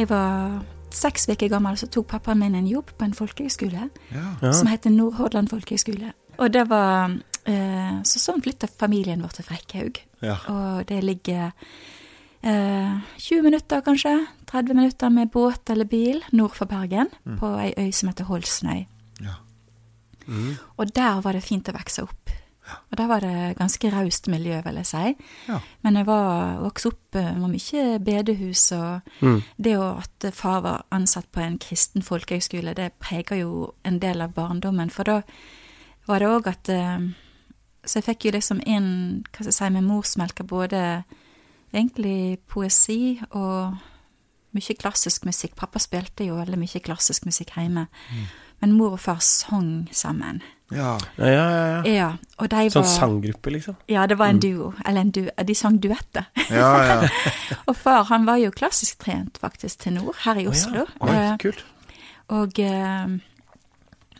Jeg var seks uker gammel, så tok pappaen min en jobb på en folkehøyskole Ja. Som heter Nordhordland folkehøyskole. Og det var eh, Så sånn flytta familien vår til Frekkhaug. Ja. Og det ligger eh, 20 minutter, kanskje, 30 minutter med båt eller bil nord for Bergen, på ei øy som heter Holsnøy. Ja. Og der var det fint å vokse opp. Og der var det ganske raust miljø, vil jeg si. Ja. Men jeg var vokste opp eh, med mye bedehus, og Mm. det at far var ansatt på en kristen folkehøgskole, det preger jo en del av barndommen. For da var det òg at eh, Så jeg fikk jo liksom inn, hva skal jeg si, med morsmelka både egentlig poesi og mye klassisk musikk. Pappa spilte jo veldig mye klassisk musikk hjemme. Men mor og far sang sammen. Ja. Ja, ja, ja, ja. De Sånn var sanggruppe, liksom. Ja, det var en duo. Eller en du, de sang duetter. Ja, ja. Og far han var jo klassisk trent faktisk til nord, her i Oslo. Oi, Eh, kult. og eh,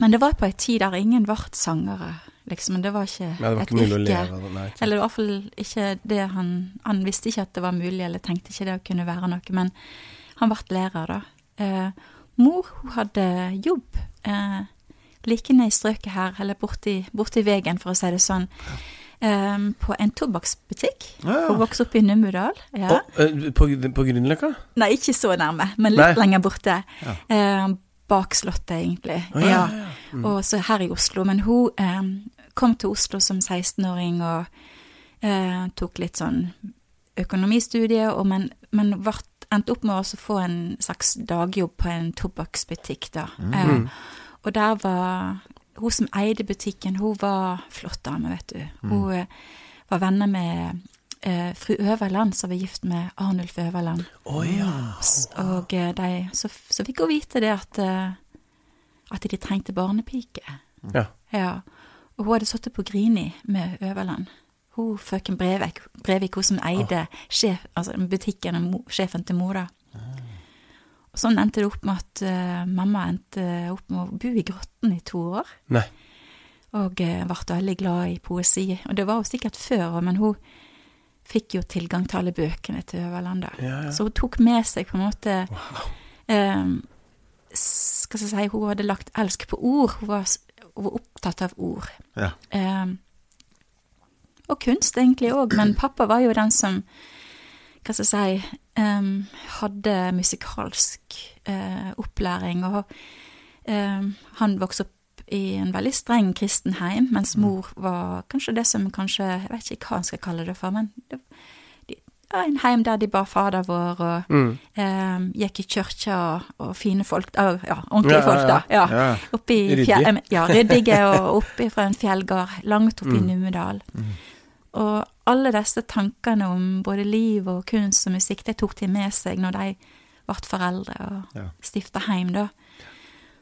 Men det var på ei tid der ingen ble sangere, liksom. Det var ikke Ja, det var et ikke yrke. leve. Nei, ikke. Eller i hvert fall ikke det han Han visste ikke at det var mulig, eller tenkte ikke det å kunne være noe, men han ble lærer, da. Eh, mor, hun hadde jobb eh, like ned i strøket her, eller borti, borti veien, for å si det sånn, Um, på en tobakksbutikk. Ja. Hun vokste opp i Numedal. Ja. Oh, på, på Grünerløkka? Nei, ikke så nærme, men litt Nei. lenger borte. Ja. Um, bak Slottet, egentlig. Oh, ja, ja. Mm. Og så her i Oslo. Men hun um, kom til Oslo som 16-åring og uh, tok litt sånn økonomistudie, og men, men vart, endte opp med å få en slags dagjobb på en tobakksbutikk, da. Eh, og der var hun som eide butikken, hun var flott dame, vet du. Hun eh, var venner med eh, fru Øverland, som var gift med Arnulf Øverland. Oh, ja. Og eh, de, så, så fikk hun vite det at, eh, at de trengte barnepike. Ja. Ja. Og hun hadde sittet på Grini med Øverland. Hun frøken Brevik, Brevik, hun som eide sjef, altså butikken og sjefen til mora. Og sånn endte det opp med at uh, mamma endte opp med å bo i grotten i to år. Nei. Og uh, ble veldig glad i poesi. Og det var hun sikkert før, men hun fikk jo tilgang til alle bøkene til Øverland. Ja, ja. Så hun tok med seg på en måte eh, Skal jeg si Hun hadde lagt elsk på ord. Hun var, hun var opptatt av ord. Ja. Um, og kunst egentlig òg, men pappa var jo den som hva skal jeg si em, hadde musikalsk uh, opplæring. Og um, han vokste opp i en veldig streng kristen heim, mens mor var kanskje det som kanskje Jeg vet ikke hva han skal kalle det for, men det, de, ja, en heim der de ba Fader vår og Mm. um, gikk i kirka og, og fine folk uh, Ja, ordentlige Ja, ja, folk, da. Ja. Ja. Oppe i Ryddig. fjell, em, ja, ryddige og oppe fra en fjellgard langt oppe i Mm. Numedal. Og alle disse tankene om både liv og kunst og musikk, det tok de med seg når de ble foreldre og Ja. stifta heim, da.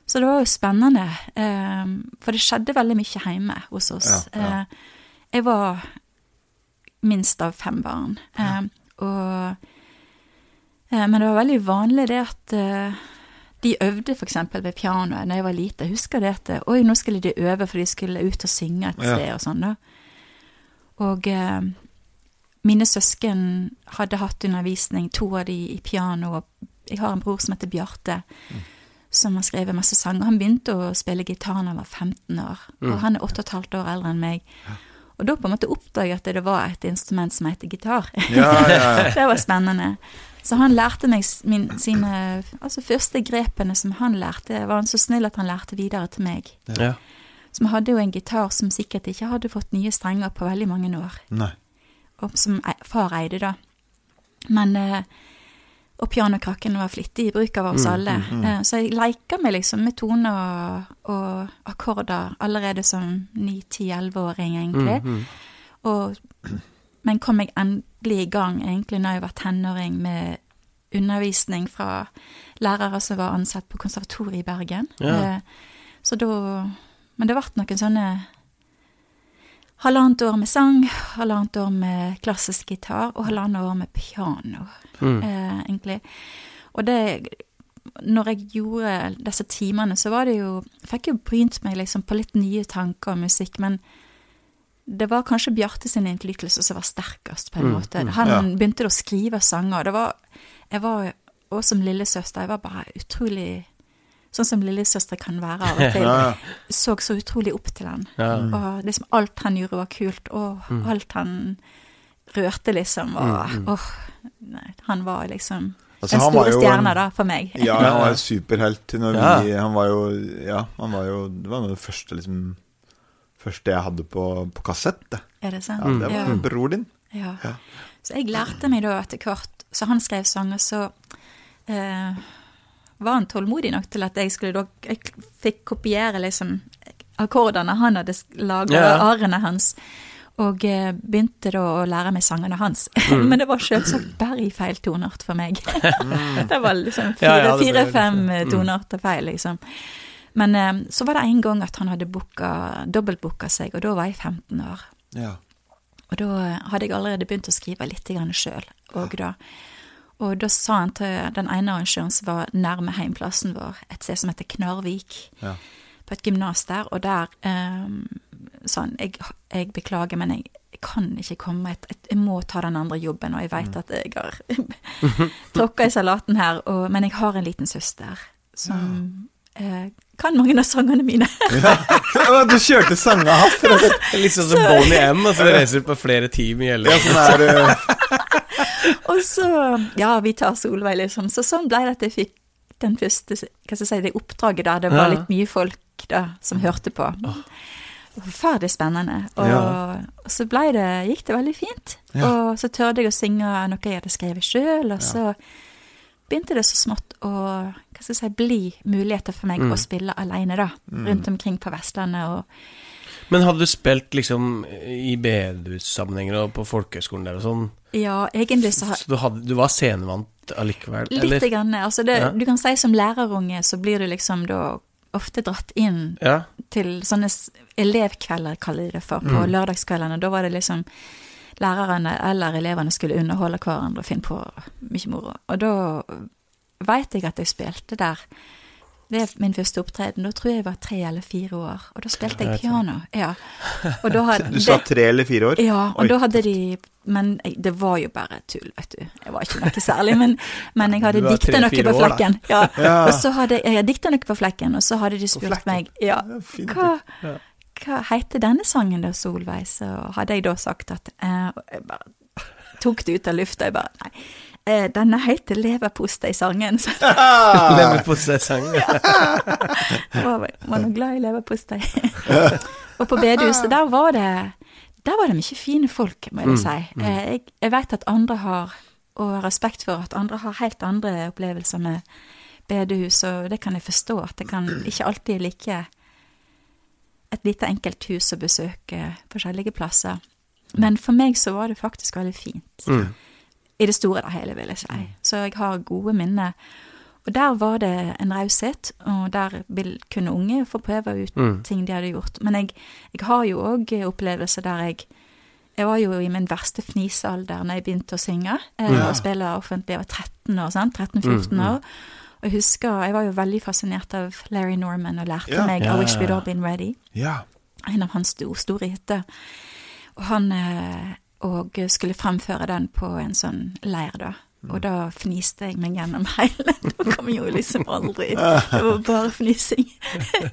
Så det var jo spennende, eh, for det skjedde veldig mye hjemme hos oss. Ja, ja. Eh, jeg var minst av fem barn, eh, og eh, Men det var veldig vanlig det at eh, de øvde f.eks. ved pianoet da jeg var lite. Jeg husker det at Oi, nå skulle de øve, for de skulle ut og synge et sted og sånn, da. Og eh, mine søsken hadde hatt undervisning, to av de i piano, og jeg har en bror som heter Bjarte, som har skrevet masse sanger. Han begynte å spille gitar da han var 15 år, og han er 8 15 år eldre enn meg. Og da på en måte oppdaget jeg at det var et instrument som heter gitar. Ja, ja, ja. det var spennende. Så han lærte meg min, sine altså første grepene som han lærte, var han så snill at han lærte videre til meg. Ja. Som hadde jo en gitar som sikkert ikke hadde fått nye strenger på veldig mange år Nei. og som far eide, da. Men eh, Og pianokrakken var flittig i bruk av oss alle. Eh, så jeg leika meg liksom med toner og, og akkorder allerede som 9-10-11-åring, egentlig. Mm, mm. Og, men kom jeg endelig i gang egentlig når jeg var tenåring med undervisning fra lærere som var ansatt på konservatoriet i Bergen. Ja. Eh, så da Men det ble noen sånne halvannet år med sang, halvannet år med klassisk gitar og halvannet år med piano, Mm. eh, egentlig. Og det Når jeg gjorde disse timene, så var det jo Fikk jo brynt meg liksom på litt nye tanker om musikk, men det var kanskje Bjarte sin innflytelse som var sterkest, på en Mm, måte. mm, Han ja. begynte å skrive sanger. Det var Jeg var og som lillesøster, jeg var bare utrolig Sånn som lillesøstre kan være av og til. Så så utrolig opp til han. Ja. Og liksom alt han gjorde var kult, og alt han rørte liksom var Åh, nei, han var liksom Altså, den store stjerna, da, for meg. Ja, han var en superhelt. Når Ja. vi, han var jo Ja, han var jo Det var noe av det første liksom Første jeg hadde på, på kassett. Det. Er det sant? Ja, det var Ja. bror din. Ja. Ja. Så jeg lærte meg da etter hvert Så han skrev sanger, så eh, var han tålmodig nok til at jeg skulle da Jeg fikk kopiere liksom akkordene han hadde laga, Ja. arene hans. Og eh, begynte da å lære meg sangene hans. Mm. Men det var selvsagt bare i feil tonart for meg. det var liksom Ja, ja, fire-fem liksom- mm. tonearter feil, liksom. Men eh, så var det en gang at han hadde booka, dobbeltbooka seg, og da var jeg 15 år. Ja. Og da hadde jeg allerede begynt å skrive litt sjøl. Og, da- og da sa han til den ene arrangøren som var nærme heimplassen vår, et sted som heter Knarvik, Ja. på et gymnas der, og der eh, sa han jeg, jeg beklager, men jeg, jeg kan ikke komme, jeg, jeg må ta den andre jobben, og jeg veit at jeg har tråkka i salaten her, og, men jeg har en liten søster som eh, kan mange av sangene mine. ja. Du kjørte sangene hans, og. Litt sånn som Bonnie M, altså så reiser på flere timer Ja, sånn er Og så, ja, vi tar Solveig, liksom. Så sånn ble det at jeg fikk den første, hva skal jeg si, det oppdraget der det var litt mye folk da, som hørte på. Forferdelig spennende. Og, Ja. og så det, gikk det veldig fint. Ja. Og så tørde jeg å synge noe jeg hadde skrevet sjøl, og så begynte det så smått å hva skal jeg si, bli muligheter for meg Mm. å spille alene, da. Rundt omkring på Vestlandet. og Men hadde du spilt liksom i bedehussammenhenger og på folkehøgskolen der og sånn, Ja, egentlig så har så du, hadde, du var scenevant allikevel? Litt. Grann, altså det, Ja. Du kan si som lærerunge så blir du liksom da ofte dratt inn Ja. til sånne elevkvelder, kaller de det for, på Mm. lørdagskveldene. Da var det liksom lærerne eller elevene skulle underholde hverandre og finne på mye moro. Og da veit jeg at jeg spilte der. Det er min første opptreden. Da tror jeg jeg var tre eller fire år. Og da spilte jeg piano. Ja. Hadde, Du sa tre eller fire år? ja, og Oi. da hadde de Men det var jo bare tull, vet du. Jeg var ikke noe særlig, men, men jeg hadde dikta noe på flekken. år. Ja. Ja. Og så hadde jeg dikta noe på flekken, og så hadde de spurt meg ja, Ja, hva, hva heter denne sangen da, Solveig? Så hadde jeg da sagt at eh, Jeg bare tok det ut av lufta. Jeg bare Nei, denne heter Leverpostei-sangen. Så leverpostei-sangen. var, var nå glad i leverpostei. og på bedehuset, der var det Der var det mye fine folk, må jeg Mm, si. Eh, Jeg, jeg vet at andre har, og har respekt for at andre har helt andre opplevelser med bedehus, og det kan jeg forstå, at det kan ikke alltid er like et lite enkelt hus å besøke forskjellige plasser. Men for meg så var det faktisk veldig fint. Mm. I det store og hele, vil jeg si. Så jeg har gode minner. Og der var det en raushet, og der vil, kunne unge få prøve ut Mm. ting de hadde gjort. Men jeg, jeg har jo òg opplevelser der jeg Jeg var jo i min verste fnisealder når jeg begynte å synge eh, Ja. og spille offentlig. Jeg var 13 år, sant? 13-14 Mm, mm. år. Og jeg husker, jeg var jo veldig fascinert av Larry Norman og lærte Ja. meg Ja, I Wish We'd. All Been Ready Ja. en av hans store, store hiter. Og han eh, og skulle fremføre den på en sånn leir, da. Og da fniste jeg meg gjennom hele. Da kom jo liksom aldri Det var bare fnising.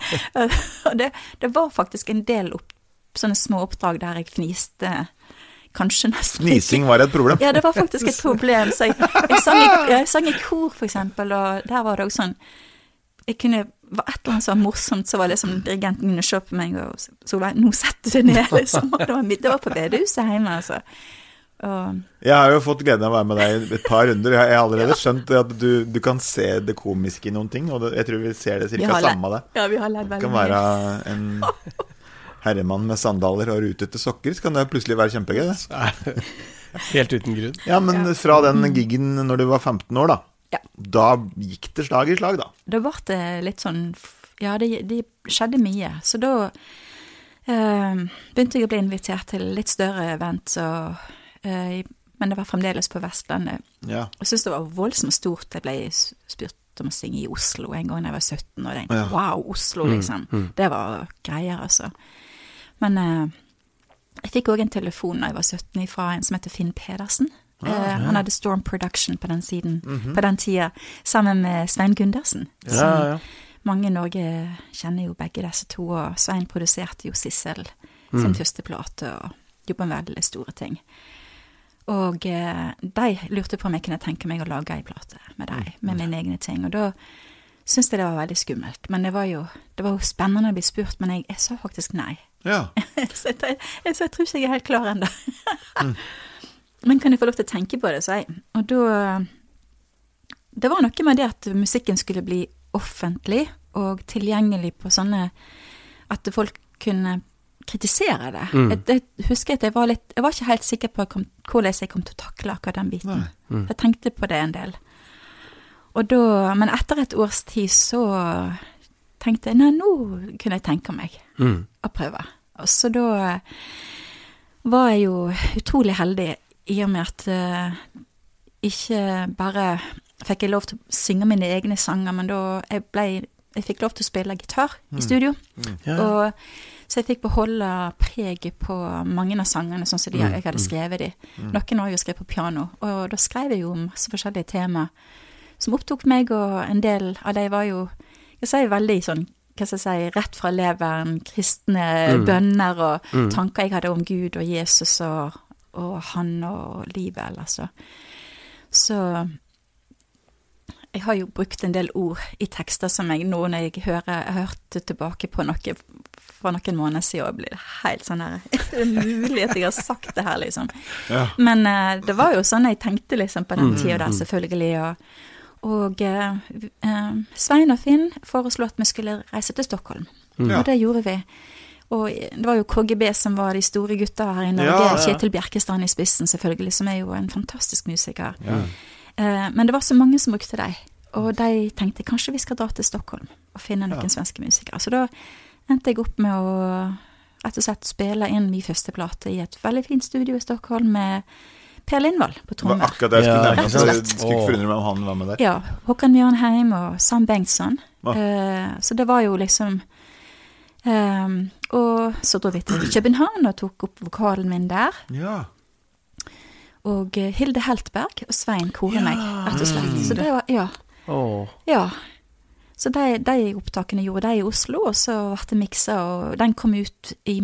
og det, det var faktisk en del opp, sånne små oppdrag der jeg fniste kanskje nesten. Fnising var et problem. Ja, det var faktisk et problem. Så jeg, jeg, sang, i, jeg sang i kor, for eksempel, og der var det også sånn Jeg kunne var et eller annet som var morsomt, så var det som dirigenten og så på meg og Solveig, nå setter du deg ned, liksom. Og det var, middag det var på bedehuset hjemme, altså. Og Jeg har jo fått gleden av å være med deg i et par runder. Jeg har allerede skjønt at du, du kan se det komiske i noen ting, og det, jeg tror vi ser det ca. cirka samme av det. ja, vi har lært veldig mye. Du kan være en herremann med sandaler og rutete sokker, så kan det plutselig være kjempegøy, det. Helt uten grunn. Ja, men fra den gigen når du var 15 år, da. Ja. Da gikk det slag i slag, da. Da ble det litt sånn Ja, det, det skjedde mye. Så da eh, begynte jeg å bli invitert til litt større event, og, eh, men det var fremdeles på Vestlandet. Ja. Jeg syntes det var voldsomt stort. Jeg ble spurt om å synge i Oslo en gang da jeg var 17, og jeg tenkte Ja. wow, Oslo, liksom. Det var greier, altså. Men eh, jeg fikk òg en telefon da jeg var 17 fra en som heter Finn Pedersen. Eh, han hadde Storm Production på den, siden, Mhm. på den tida, sammen med Svein Gundersen. Ja, som ja. mange i Norge kjenner jo begge disse to, og Svein produserte jo Sissel sin Mm. første plate og jobba med veldig store ting. Og eh, de lurte på om jeg kunne tenke meg å lage ei plate med dem, med mine egne ting. Og da syntes jeg det var veldig skummelt. Men det var jo, det var jo spennende å bli spurt, men jeg, jeg sa faktisk nei. Ja. så jeg, jeg, jeg, tror ikke jeg er helt klar ennå. Men kan jeg få lov til å tenke på det, sa jeg. Og da Det var noe med det at musikken skulle bli offentlig og tilgjengelig på sånne At folk kunne kritisere det. Mm. Jeg, jeg husker at jeg var litt Jeg var ikke helt sikker på kom, hvordan jeg kom til å takle akkurat den biten. Mm. Jeg tenkte på det en del. Og da, men etter et års tid så tenkte jeg nei, nå kunne jeg tenke meg Mm. å prøve. Og så da var jeg jo utrolig heldig i og med at uh, ikke bare fikk jeg lov til å synge mine egne sanger, men da jeg ble jeg fikk lov til å spille gitar i studio. Ja. Og, så jeg fikk beholde preget på mange av sangene, sånn som de, Mm, jeg hadde mm. skrevet de. Noen har jo skrevet på piano, og da skrev jeg jo om masse forskjellige tema som opptok meg, og en del av de var jo jeg sier veldig sånn hva skal jeg si, rett fra leveren, kristne Mm. bønner og Mm. tanker jeg hadde om Gud og Jesus og, og han og livet, ellers. Så. så jeg har jo brukt en del ord i tekster som jeg nå når jeg hører Jeg hørte tilbake på noe for noen måneder siden, og blir helt sånn her Er det mulig at jeg har sagt det her, liksom? Ja. Men uh, det var jo sånn jeg tenkte liksom på den Mm, tida der, selvfølgelig. Og, og uh, Svein og Finn foreslo at vi skulle reise til Stockholm, Mm. Og det gjorde vi. Og det var jo KGB som var de store gutta her i Norge. Ja, ja. Kjetil Bjerkestrand i spissen, selvfølgelig, som er jo en fantastisk musiker. Ja. Eh, men det var så mange som brukte dem, og de tenkte kanskje vi skal dra til Stockholm og finne noen Ja. svenske musikere. Så da endte jeg opp med å rett og slett spille inn min første plate i et veldig fint studio i Stockholm med Per Lindvall på Det var trommer. akkurat det jeg skulle Ja, nevne. Jeg skulle ikke forundre meg om han var med der. Ja. Håkan Mjørnheim og Sam Bengtsson. Ja. Eh, så det var jo liksom eh, Og så dro vi til København og tok opp vokalen min der. Ja. Og eh, Hilde Heltberg og Svein korer meg, rett og slett. Mm. Så det var Ja. Oh. Ja. Så de, de opptakene gjorde de i Oslo, og så ble det miksa, og den kom ut i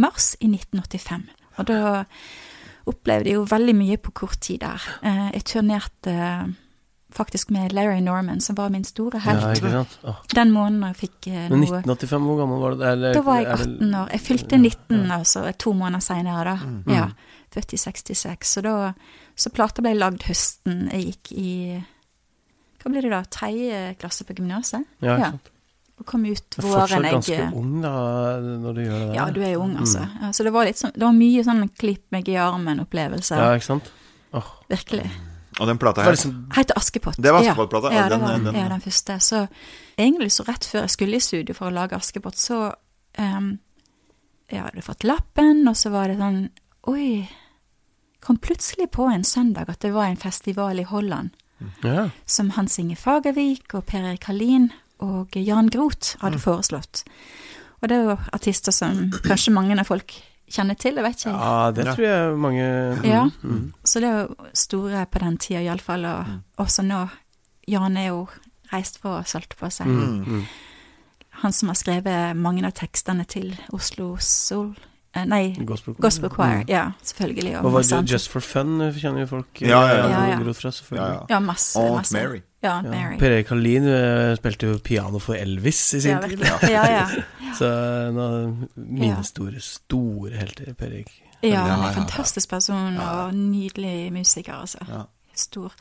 mars i 1985. Og da opplevde jeg jo veldig mye på kort tid der. Eh, Jeg turnerte faktisk med Larry Norman, som var min store Ja, helt. ikke sant? Åh. Den måneden jeg fikk noe Men noe 1985, hvor gammel var du? Da var jeg er 18 år. Jeg fylte 19 altså to måneder seinere, da. Mm. Ja. Født i 66. Så da Så plata ble lagd høsten. Jeg gikk i Hva blir det da? Tredje klasse på gymnaset? Ja, ikke Ja. sant. Og kom ut fortsatt våren jeg ganske ung da, når du gjør det der. Ja, du er jo ung, altså. Mm. Ja, så det var litt sånn Det var mye sånn klipp meg i armen-opplevelse. Ja, ikke sant? Oh. Virkelig. Og den plata her liksom Heter Askepott. Det var Askepott-plata, Ja, ja, den- var den- ja, den første. Så egentlig så rett før jeg skulle i studio for å lage Askepott, så um, Jeg hadde fått lappen, og så var det sånn Oi. Kom plutselig på en søndag at det var en festival i Holland Ja. som Hans Inge Fagervik og Per Erik Hallin og Jan Groth hadde Mm. foreslått. Og det er jo artister som kanskje mange av folk kjenner til, jeg vet ikke. ja, det tror jeg mange Ja. Mm. Så det er jo store på den tida iallfall, og Mm. også nå. Jan er jo reist fra og holdt på seg. Mm. Mm. Han som har skrevet mange av tekstene til Oslo Sol, Nei, Gospel, Gospel Choir. Mm. Ja, selvfølgelig. Og Og var det. Just for Fun kjenner jo folk Ja, ja, ja. Ja, ja. Fra, selvfølgelig. ja. Ja, masse. Aunt masse. Mary. Ja, Aunt Ja. Mary. Per Erik Hallin eh, spilte jo piano for Elvis i sin Ja, tid. Ja, ja. Så en av mine store, store helter, Per Erik. ja, Ja, han er en fantastisk person Ja. og nydelig musiker, altså. Ja. Stor.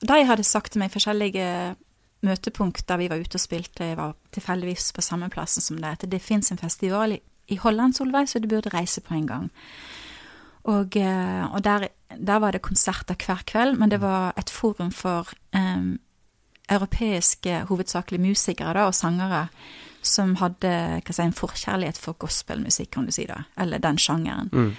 Og de hadde sagt til meg forskjellige møtepunkt der vi var ute og spilte, jeg var tilfeldigvis på samme plassen som det, at det fins en festival i, i Holland, Solveig, så du burde reise på en gang. Og, eh, og der, der var det konserter hver kveld, men det var et forum for um, europeiske hovedsakelig musikere da, og sangere som hadde si, en forkjærlighet for gospelmusikk, kan du si da, eller den sjangeren. Mm.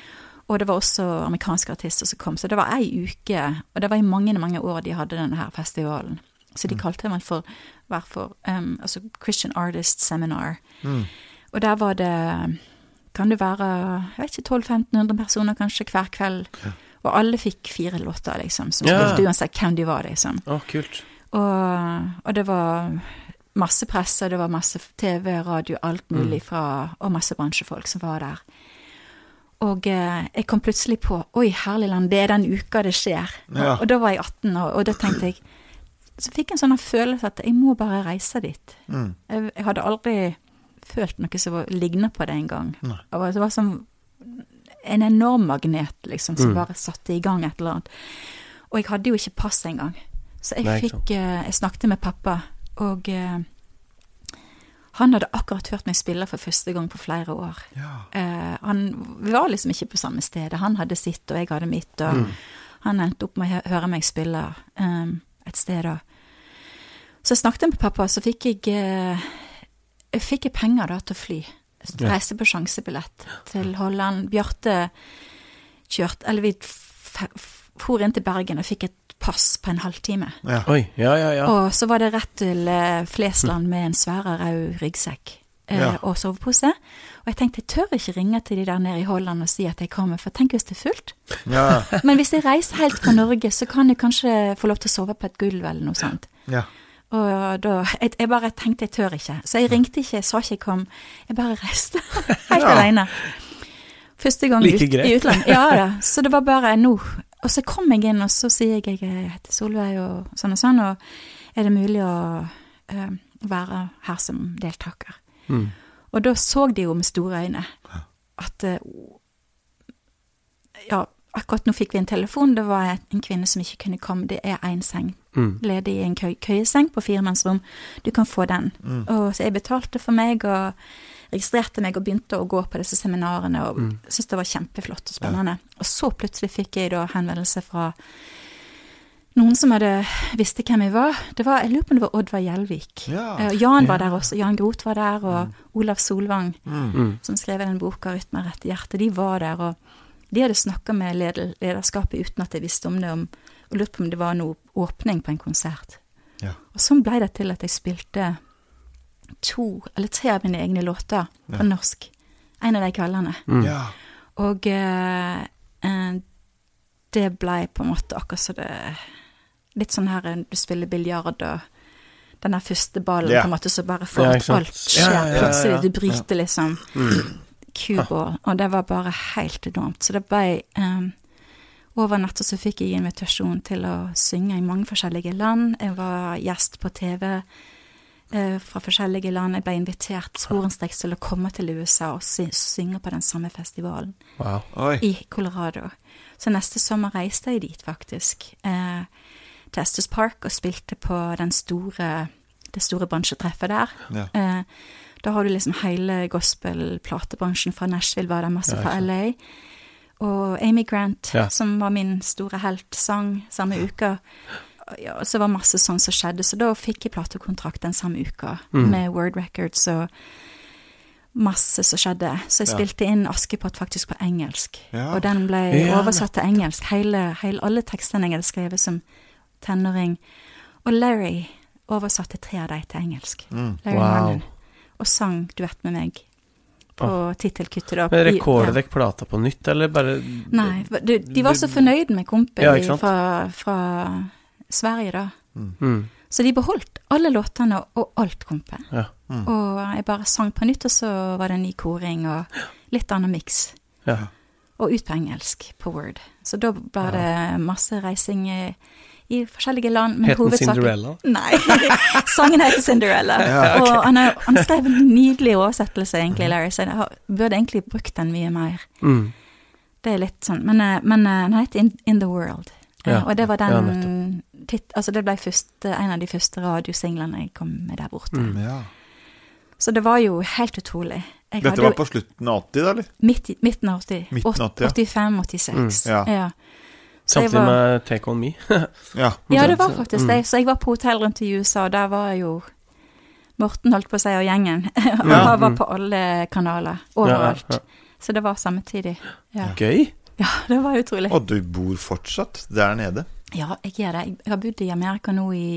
Og det var også amerikanske artister som kom, så det var ei uke, og det var i mange, mange år de hadde denne her festivalen. Så de kalte den for, for um, altså Christian Artist Seminar. Mm. Og der var det, kan det være, jeg vet ikke, 1200-1500 personer kanskje hver kveld. Og alle fikk fire låter, liksom, som Ja. spilte uansett hvem de var, liksom. Å, kult. Og, og det var masse presse, det var masse TV, radio, alt mulig Mm. fra Og masse bransjefolk som var der. Og eh, jeg kom plutselig på Oi, herlig land, det er den uka det skjer. Ja. Og, og da var jeg 18, og, og da tenkte jeg Så fikk jeg en sånn følelse at jeg må bare reise dit. Mm. Jeg, jeg hadde aldri følt noe som var- lignet på det engang. Nei. Og det var som en enorm magnet, liksom, som Mm. bare satte i gang et eller annet. Og jeg hadde jo ikke pass engang. Så jeg Nei, fikk uh, Jeg snakket med pappa, og uh, han hadde akkurat hørt meg spille for første gang på flere år. Ja. Uh, han var liksom ikke på samme sted. Han hadde sitt, og jeg hadde mitt, og Mm. han endte opp med å høre meg spille um, et sted da. Så jeg snakket med pappa, så fikk jeg Jeg fikk jeg penger da til å fly. Ja. Reise på sjansebillett til Holland. Bjarte kjørte Eller vi for inn til Bergen og fikk et pass på en halvtime. Ja. Oi, ja, ja, ja. Og så var det rett til eh, Flesland med en svære rød ryggsekk eh, Ja. og sovepose. Og jeg tenkte jeg tør ikke ringe til de der nede i Holland og si at jeg kommer, for tenk hvis det er fullt. Ja. Men hvis jeg reiser helt fra Norge, så kan jeg kanskje få lov til å sove på et gulv eller noe sånt. Og da Jeg, jeg bare tenkte jeg tør ikke. Så jeg ringte ikke, jeg sa ikke jeg kom. Jeg bare reiste helt Ja. alene. Første gang Like ut, i utlandet. Ja da. Så det var bare nå. Og så kom jeg inn, og så sier jeg jeg heter Solveig og sånn og sånn, og er det mulig å uh, være her som deltaker? Mm. Og da så de jo med store øyne at uh, Ja, akkurat nå fikk vi en telefon. Det var en kvinne som ikke kunne komme. Det er én seng Mm. ledig i en køy, køyeseng på firemannsrom. Du kan få den. Mm. Og så jeg betalte for meg og registrerte meg og begynte å gå på disse seminarene og Mm. syntes det var kjempeflott og spennende. Og så plutselig fikk jeg da henvendelse fra noen som hadde visste hvem jeg var. Det var, Jeg lurer på om det var Oddvar Gjelvik. Ja. Eh, Jan var Ja. der også. Jan Groth var der, og Olav Solvang Mm. Mm. som skrev den boka 'Rytme rett i hjertet', de var der, og de hadde snakka med leder, lederskapet uten at jeg visste om det, om, og lurte på om det var noe åpning på en konsert. Ja. Og sånn blei det til at jeg spilte to eller tre av mine egne låter på Ja. norsk en av de kveldene. Mm. ja. Og eh, eh, det blei på en måte akkurat så det Litt sånn her eh, du spiller biljard og den der første ballen på en måte så bare får ikke alt skjer plutselig. Du bryter liksom Mm. cuball, og det var bare helt enormt. Så det ble um, Over natta så fikk jeg invitasjon til å synge i mange forskjellige land. Jeg var gjest på TV eh, fra forskjellige land. Jeg ble invitert sporenstreks til å komme til USA og sy synge på den samme festivalen Wow. Oi. i Colorado. Så neste sommer reiste jeg dit, faktisk. Eh, til Estes Park og spilte på den store, det store bransjetreffet der. Ja. Eh, da har du liksom hele gospel-platebransjen fra Nashville var det masse Ja, fra LA. Og Amy Grant, Ja. som var min store helt, sang samme uka. Ja, og så var masse sånn som skjedde, så da fikk jeg platekontrakt den samme uka Mm. med Word Records og masse som skjedde. Så jeg Ja. spilte inn Askepott faktisk på engelsk. Ja. Og den ble Ja, oversatt til engelsk, hele, hele, alle tekstene jeg hadde skrevet som tenåring. Og Larry oversatte tre av dem til engelsk. Mm. Larry Wow. Og sang duett med meg på tittelkuttet. da. Men I- rekordet ja. plata på nytt, eller bare Nei, de, de var så fornøyd med kompen Ja, fra, fra Sverige, da. mm. Så de beholdt alle låtene og alt kompet. Ja. Mm. Og jeg bare sang på nytt, og så var det en ny koring og litt annen miks. ja. Og ut på engelsk, på Word. Så da ble det masse reising i, i forskjellige land. men Het den Cinderella? Nei. Sangen heter Cinderella. Ja, Og han, er, han skrev en nydelig oversettelse, egentlig, Larry, så jeg har, burde egentlig brukt den mye mer. Mm. Det er litt sånn, Men, eh, men eh, den heter In, In the World. Eh, Ja, Og det var ja, den tit, Altså, det ble første, en av de første radiosinglene jeg kom med der borte. Mm. Ja. Så det var jo helt utrolig. Jeg Dette hadde var på slutten av 80, da, eller? midt midten av 80. Midten 80, ja. 85-86. Mm, ja. Jeg Samtidig var- med Take On Me. Ja. Ja, det var faktisk mm. det. Så jeg var på hotell rundt i USA, og der var jo Morten, holdt på å si, og gjengen. Og Ja, han var mm. på alle kanaler. Overalt. ja, Så det var samtidig. Ja. ja. Gøy. ja, det var utrolig. Og du bor fortsatt der nede? Ja, jeg gjør det. Jeg har bodd i Amerika nå i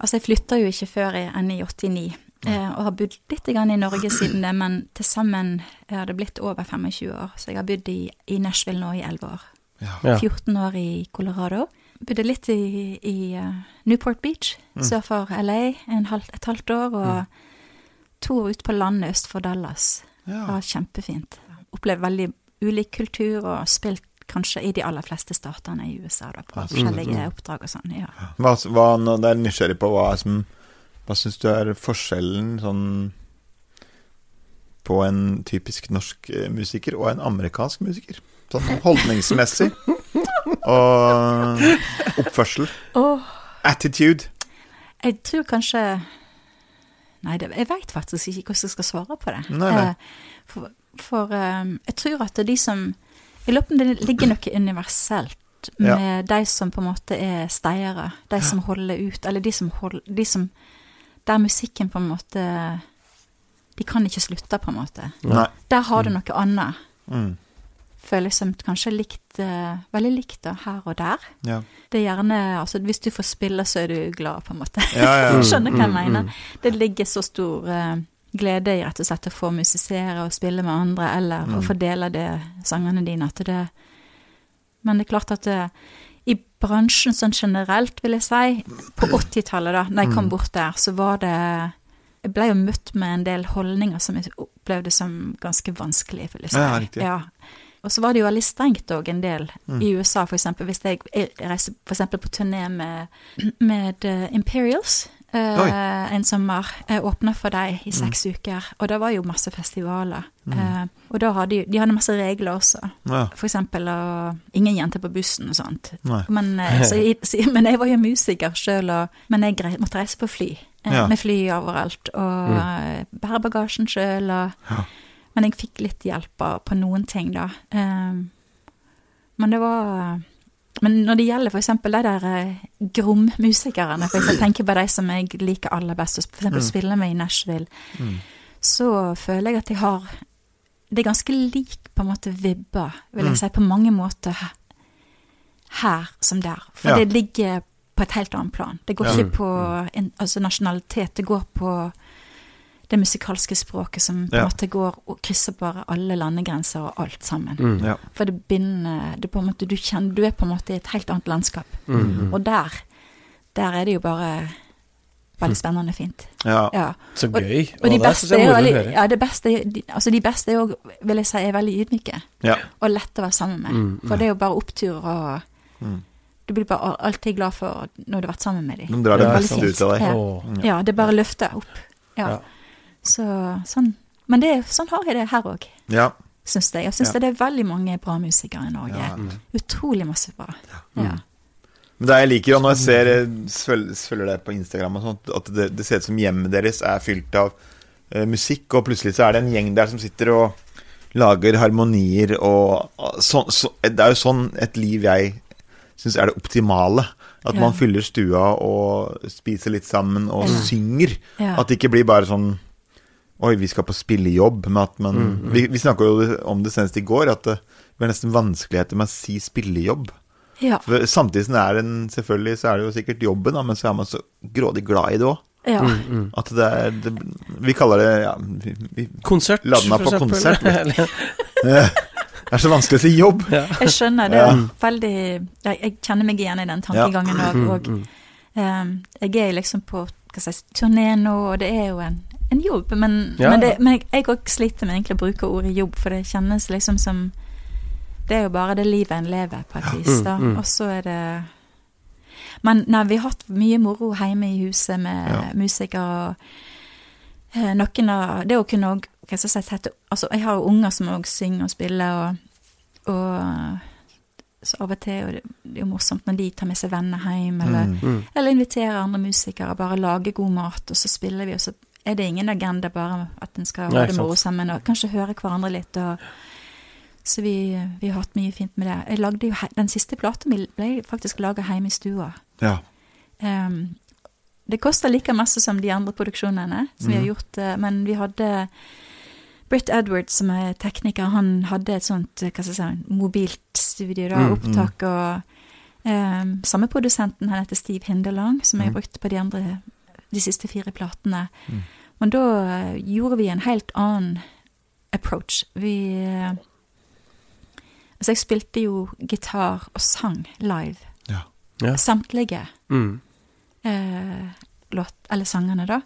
Altså, jeg flytta jo ikke før enn i 89, eh, og har bodd litt grann i Norge siden det, men til sammen har det blitt over 25 år. Så jeg har bodd i, i Nashville nå i 11 år. Ja. Ja. 14 år i Colorado. Bodde litt i, i eh, Newport Beach, Mm. sør for LA, en halv, et halvt år. Og to år ute på landet øst for Dallas. Det var kjempefint. Opplevd veldig ulik kultur og spilt kanskje i de aller fleste statene i USA, da, på forskjellige oppdrag og sånn. ja. Hva, hva nå det er nysgjerrig på hva som Hva syns du er forskjellen sånn på en typisk norsk eh, musiker og en amerikansk musiker? Sånn holdningsmessig. og oppførsel. Oh. Attitude. jeg tror kanskje Nei, det, jeg veit faktisk ikke hvordan jeg skal svare på det. Nei, nei. Eh, For, for eh, jeg tror at det er de som Jeg lurer på om det ligger noe universelt Ja. med de som på en måte er steiere. De som holder ut, eller de som holder de som, Der musikken på en måte De kan ikke slutte, på en måte. Nei. Der har du noe annet. Mm. Føles som kanskje likt, eh, veldig likt da, her og der. Ja. Det er gjerne Altså, hvis du får spille, så er du glad, på en måte. Ja, ja. Skjønner hva jeg Mm, mm, mener. Det ligger så stor uh, glede i rett og slett å få musisere og spille med andre, eller Mm. å få dele det sangene dine. At det Men det er klart at det, i bransjen sånn generelt, vil jeg si, på 80-tallet, da når jeg kom Mm. bort der, så var det Jeg ble jo møtt med en del holdninger som jeg opplevde som ganske vanskelig, vil jeg si. Ja, riktig. Ja. Og så var det jo veldig strengt òg, en del. Mm. I USA, eksempel. Hvis jeg, reiser for på turné med, med eh, Imperials Uh, en sommer. Jeg åpna for Mm. i seks uker, og det var jo masse festivaler. Eh, og da hadde de, de hadde masse regler også. ja. For eksempel å Ingen jenter på bussen og sånt. Men, eh, så, jeg- så, men jeg var jo musiker sjøl, men jeg grei, måtte reise på fly. eh, Ja. Med fly overalt. Og eh, bære bagasjen sjøl. Og, Ja. Men jeg fikk litt hjelp på noen ting, da. Eh, men det var Men når det gjelder eksempel de der eh, Grom-musikerne, for jeg tenker på de som jeg liker aller best, og eksempel Mm. spiller med i Nashville, Mm. så føler jeg at de har Det er ganske lik på en måte vibber, vil jeg Mm. si, på mange måter he- her som der. For Ja. det ligger på et helt annet plan. Det går Ja. ikke på altså nasjonalitet, det går på det musikalske språket som på en Ja. måte går og krysser bare alle landegrenser og alt sammen. Mm. Ja. For det binder det på en måte, du, kjenner, du er på en måte i et helt annet landskap. Mm. Og der, der er det jo bare veldig spennende fint. ja. Ja. Så gøy. Og de beste er veldig, ja, det beste, de, altså de beste er jo, vil jeg si, er veldig ydmyke. Ja. Og lette å være sammen med. Mm, For det er jo bare opptur, og Mm. du blir bare alltid glad for når du har vært sammen med dem. De drar det det beste ut av deg. Ja, det bare løfter opp. Ja. Så sånn. Men det, sånn har jeg det her òg, Ja. syns jeg. Jeg syns Ja. det er veldig mange bra musikere i Norge. Ja. Utrolig masse bra. Mm. Ja. Men det jeg liker, og når jeg ser, følger, følger deg på Instagram og sånt, at det, det ser ut som hjemmet deres er fylt av uh, musikk, og plutselig så er det en gjeng der som sitter og lager harmonier og uh, så, så, Det er jo sånn et liv jeg syns er det optimale. At Ja. man fyller stua og spiser litt sammen og Ja. synger. Ja. At det ikke blir bare sånn Oi, vi skal på spillejobb. Men at man Mm, mm. Vi, vi snakka jo om det senest i går, at det, blir nesten vanskeligheter med å si spillejobb. ja. For samtidig som det er en Selvfølgelig så er det jo sikkert jobben, da, men så er man så grådig glad i det òg. ja. Mm, mm. At det er det, Vi kaller det ja, vi, vi, Konsert, for eksempel. konsert, Det er så vanskelig å si jobb. ja. Jeg skjønner det. Ja. er Veldig Jeg, jeg kjenner meg igjen i den tankegangen òg. Mm, Og mm. um, jeg er liksom på hva skal si, turné nå, og det er jo en, en jobb. Men, Ja, men, det, men jeg òg sliter med egentlig å bruke ordet jobb, for det kjennes liksom som Det er jo bare det livet en lever, på et vis. Mm, da. mm. Og så er det Men nei, vi har hatt mye moro hjemme i huset med Ja. musikere. og eh, Noen av Det å kunne òg hva skal jeg si, Altså, jeg har jo unger som òg synger og spiller, og, og så av og til og det, det er jo morsomt når de tar med seg venner hjem, eller, Mm. Mm. eller inviterer andre musikere, bare lager god mat, og så spiller vi, og så er det ingen agenda, bare at en skal ha det moro sammen, og kanskje høre hverandre litt, og så vi, vi har hatt mye fint med det. Jeg lagde jo, den siste plata mi ble faktisk laget hjemme i stua. Ja. Um, det koster like masse som de andre produksjonene som vi har Mhm. gjort, eh, men vi hadde Britt Edwards, som er tekniker, han hadde et sånt eh, hva skal jeg si, mobilt studio, da, Mm, opptak, og um, samme produsenten, han heter Steve Hindelang, som jeg har Mm. brukt på de andre, de siste fire platene. Mm. Men da eh, gjorde vi en helt annen approach. Vi Altså, jeg spilte jo gitar og sang live. Ja. Ja. Samtlige Mm. eh, låt, eller sangene, da.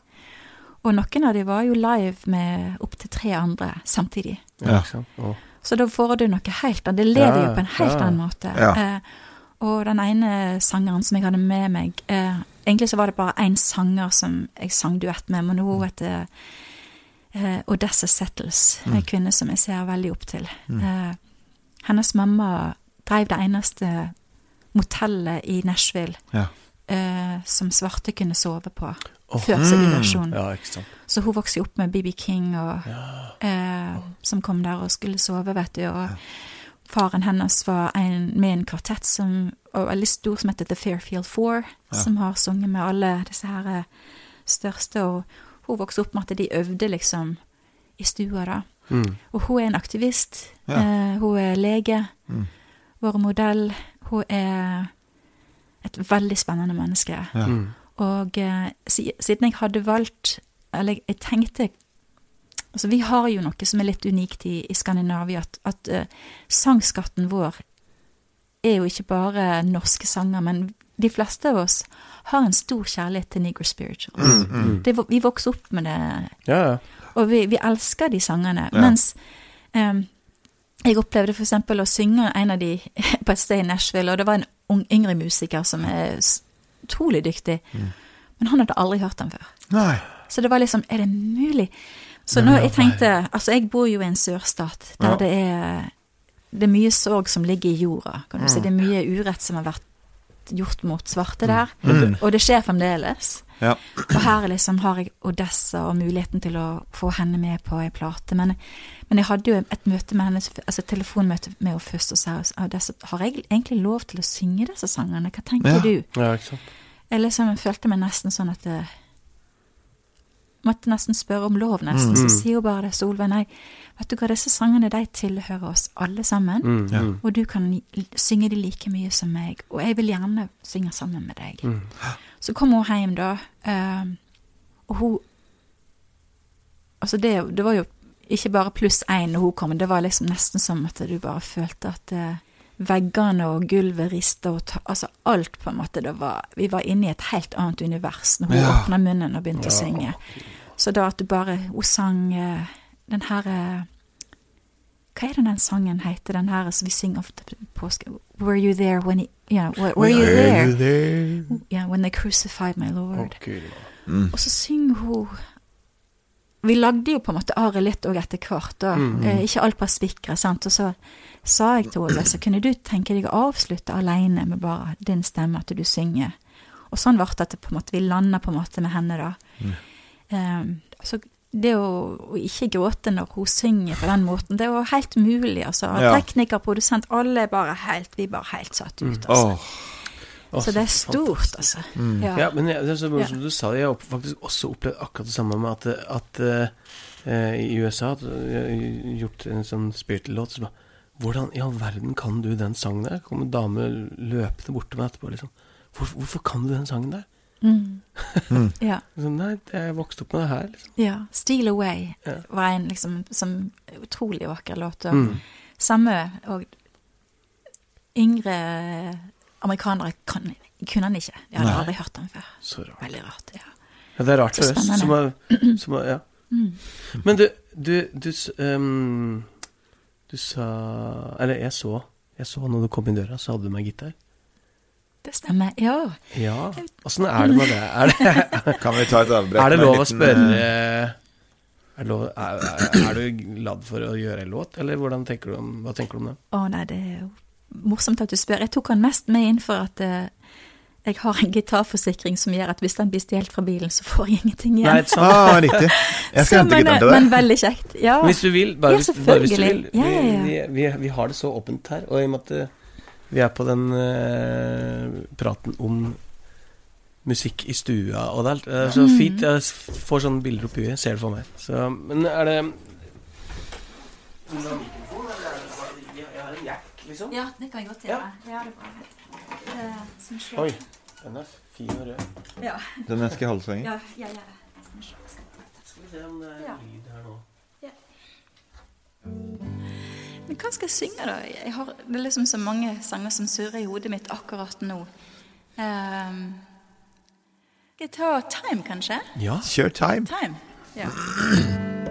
Og noen av de var jo live med opptil tre andre samtidig. Ja? Å. Så da får du noe helt annet. Det lever Ja, jo på en helt ja. annen måte. Ja. Eh, og den ene sangeren som jeg hadde med meg eh, Egentlig så var det bare én sanger som jeg sang duett med, men hun heter uh, Odessa Settles, Mm. en kvinne som jeg ser veldig opp til. Eh, hennes mamma drev det eneste motellet i Nashville Ja. uh, som svarte kunne sove på oh, før Mm. segregasjon. Ja. Så hun vokste jo opp med BB King, og, Ja. oh. som kom der og skulle sove, vet du. Og faren hennes var en, med en kvartett som og veldig stor som heter The Fairfield Four, Ja. som har sunget med alle disse her eh, største. Og hun vokste opp med at de øvde liksom i stua, da. Mm. Og hun er en aktivist. Ja. Eh, hun er lege. Mm. Vår modell. Hun er et veldig spennende menneske. Ja. Mm. Og eh, siden jeg hadde valgt Eller jeg tenkte Altså, vi har jo noe som er litt unikt i, i Skandinavia, at, at uh, sangskatten vår er jo ikke bare norske sanger, men de fleste av oss har en stor kjærlighet til Negro spirituals. Mm, mm. Det, vi vokste opp med det, Ja, ja. og vi, vi elsker de sangene. Ja. Mens um, jeg opplevde eksempel å synge en av de på et sted i Nashville, og det var en ung, yngre musiker som er utrolig dyktig, Mm. men han hadde aldri hørt den før. Nei. Så det var liksom, er det mulig? Så nå, jeg tenkte, altså jeg bor jo i en sørstat, der Ja. det er, det er mye sorg som ligger i jorda, kan du si. Mm. Det er mye urett som har vært gjort mot svarte der, Mm. og det skjer fremdeles. Ja. Og her liksom har jeg Odessa og muligheten til å få henne med på ei plate. Men, men jeg hadde jo et møte med henne, altså et telefonmøte med henne først, og sa Odessa, har jeg egentlig lov til å synge disse sangene? Hva tenker Ja. du? ja ikke sant. Jeg liksom følte meg nesten sånn at jeg måtte nesten spørre om lov, nesten. Mm. Så sier hun bare det, Solveig, nei, vet du hva, disse sangene de tilhører oss alle sammen. Mm. Ja. Og du kan synge de like mye som meg, og jeg vil gjerne synge sammen med deg. Mm. Så kom hun hjem da, ehm, og hun Altså, det, det var jo ikke bare pluss én når hun kom, det var liksom nesten som at du bare følte at eh, veggene og gulvet rista og ta, Altså alt, på en måte. Det var, vi var inne i et helt annet univers når hun Ja. åpna munnen og begynte å synge. Så da at du bare Hun sang eh, den her eh, Hva er det den sangen heter, den her som vi synger ofte på påske? Were you there when he yeah, were, were you there? Yeah, when they crucified my lord. Okay. Mm. Og så synger hun Vi lagde jo på en måte aret litt òg etter hvert, da. Mm. Eh, ikke alt bare spikra, sant. Og så sa jeg til henne så kunne du tenke deg å avslutte alene med bare din stemme, at du synger. Og sånn ble det at det på en måte, vi landa på en måte med henne, da. Mm. Um, så det å, å ikke gråte når hun synger på den måten, det var helt mulig, altså. Ja. Tekniker, produsent, alle er bare helt Vi er bare helt satt ut, Mm. altså. Åh. Så det er så stort, altså. Mm. Ja, men jeg, Ja. som du sa, jeg har faktisk også opplevd akkurat det samme med at, at uh, i USA at jeg har gjort en sånn spirit-låt så bare Hvordan i all verden kan du den sangen der? Kom en dame løpende bort til meg etterpå liksom. Hvor, hvorfor kan du den sangen der? Mm. Mm. Ja. Så, Nei, jeg vokste opp med det her, liksom. Ja. 'Steal Away' Ja. var en liksom som utrolig vakker låt. Og Mm. Samme og yngre amerikanere kan, kunne han ikke. Jeg hadde Nei. aldri hørt den før. Så rart. Veldig rart. ja. Ja, det er rart for oss. Som har, som har, ja. Mm. Men du, du, du, ehm, du sa Eller jeg så Jeg så når du kom inn døra, så hadde du med gitar. Det stemmer. Ja. Ja. Åssen er det med det? Er det, Kan vi ta et avbrekk? er det lov å spørre eh, er, lov, er, er, du glad for å gjøre en låt, eller hvordan tenker du om, hva tenker du om det? Å nei, det er jo morsomt at du spør. Jeg tok han mest med inn for at eh, jeg har en gitarforsikring som gjør at hvis den blir stjålet fra bilen, så får jeg ingenting igjen. Nei, sant? Ah, riktig. Jeg Så, skal hente men, gitaren til Men veldig kjekt. Ja. Hvis du vil, bare, Ja, hvis, bare hvis du vil. Vi, Ja, ja, ja. Vi, vi, vi har det så åpent her, og i og med at eh, vi er på den uh, praten om musikk i stua og det alt, uh, så Mm. fint. Jeg får sånne bilder opp i huet, ser det for meg. Så, men er det Jeg har en jack, liksom. Ja, det kan jeg godt gjøre. Ja, det er bra. Som skjer. Oi, den er fin og rød. Ja, Den jeg skal holde så lenge. ja, ja, ja. Skal vi se om det er Ja. lyd her nå. Men hva skal jeg synge, da? Jeg har, det er liksom så mange sanger som surrer i hodet mitt akkurat nå. Um, skal jeg ta Time, kanskje? Ja. Kjør time. Time. Ja.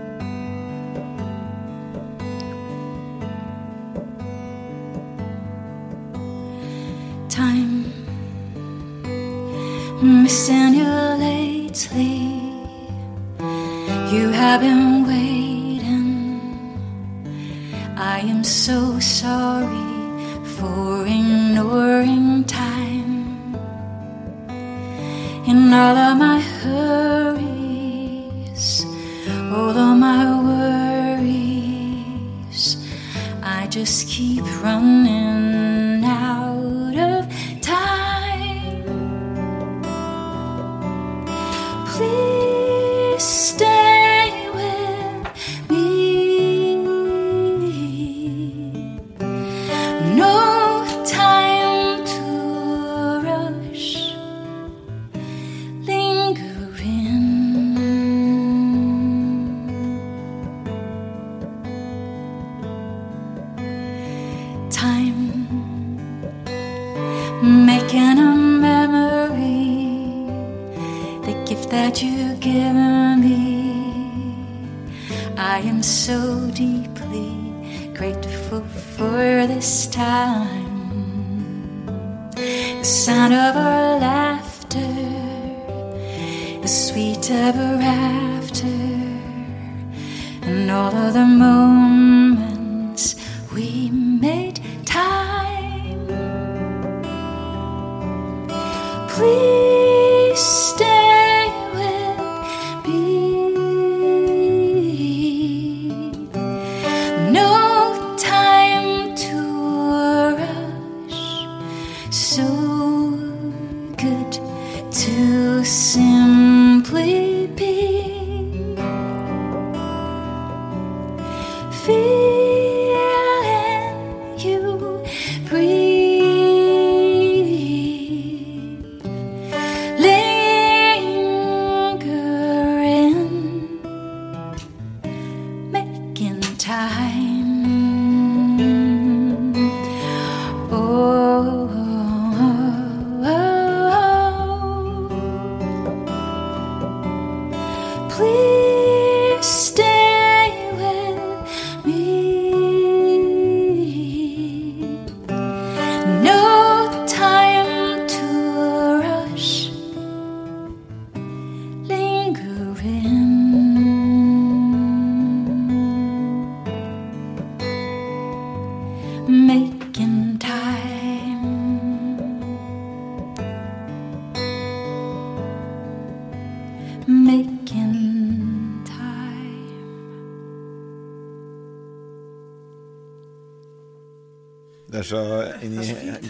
Time. Missing you lately. You have been waiting. I am so sorry for ignoring time. In all of my hurries, all of my worries, I just keep running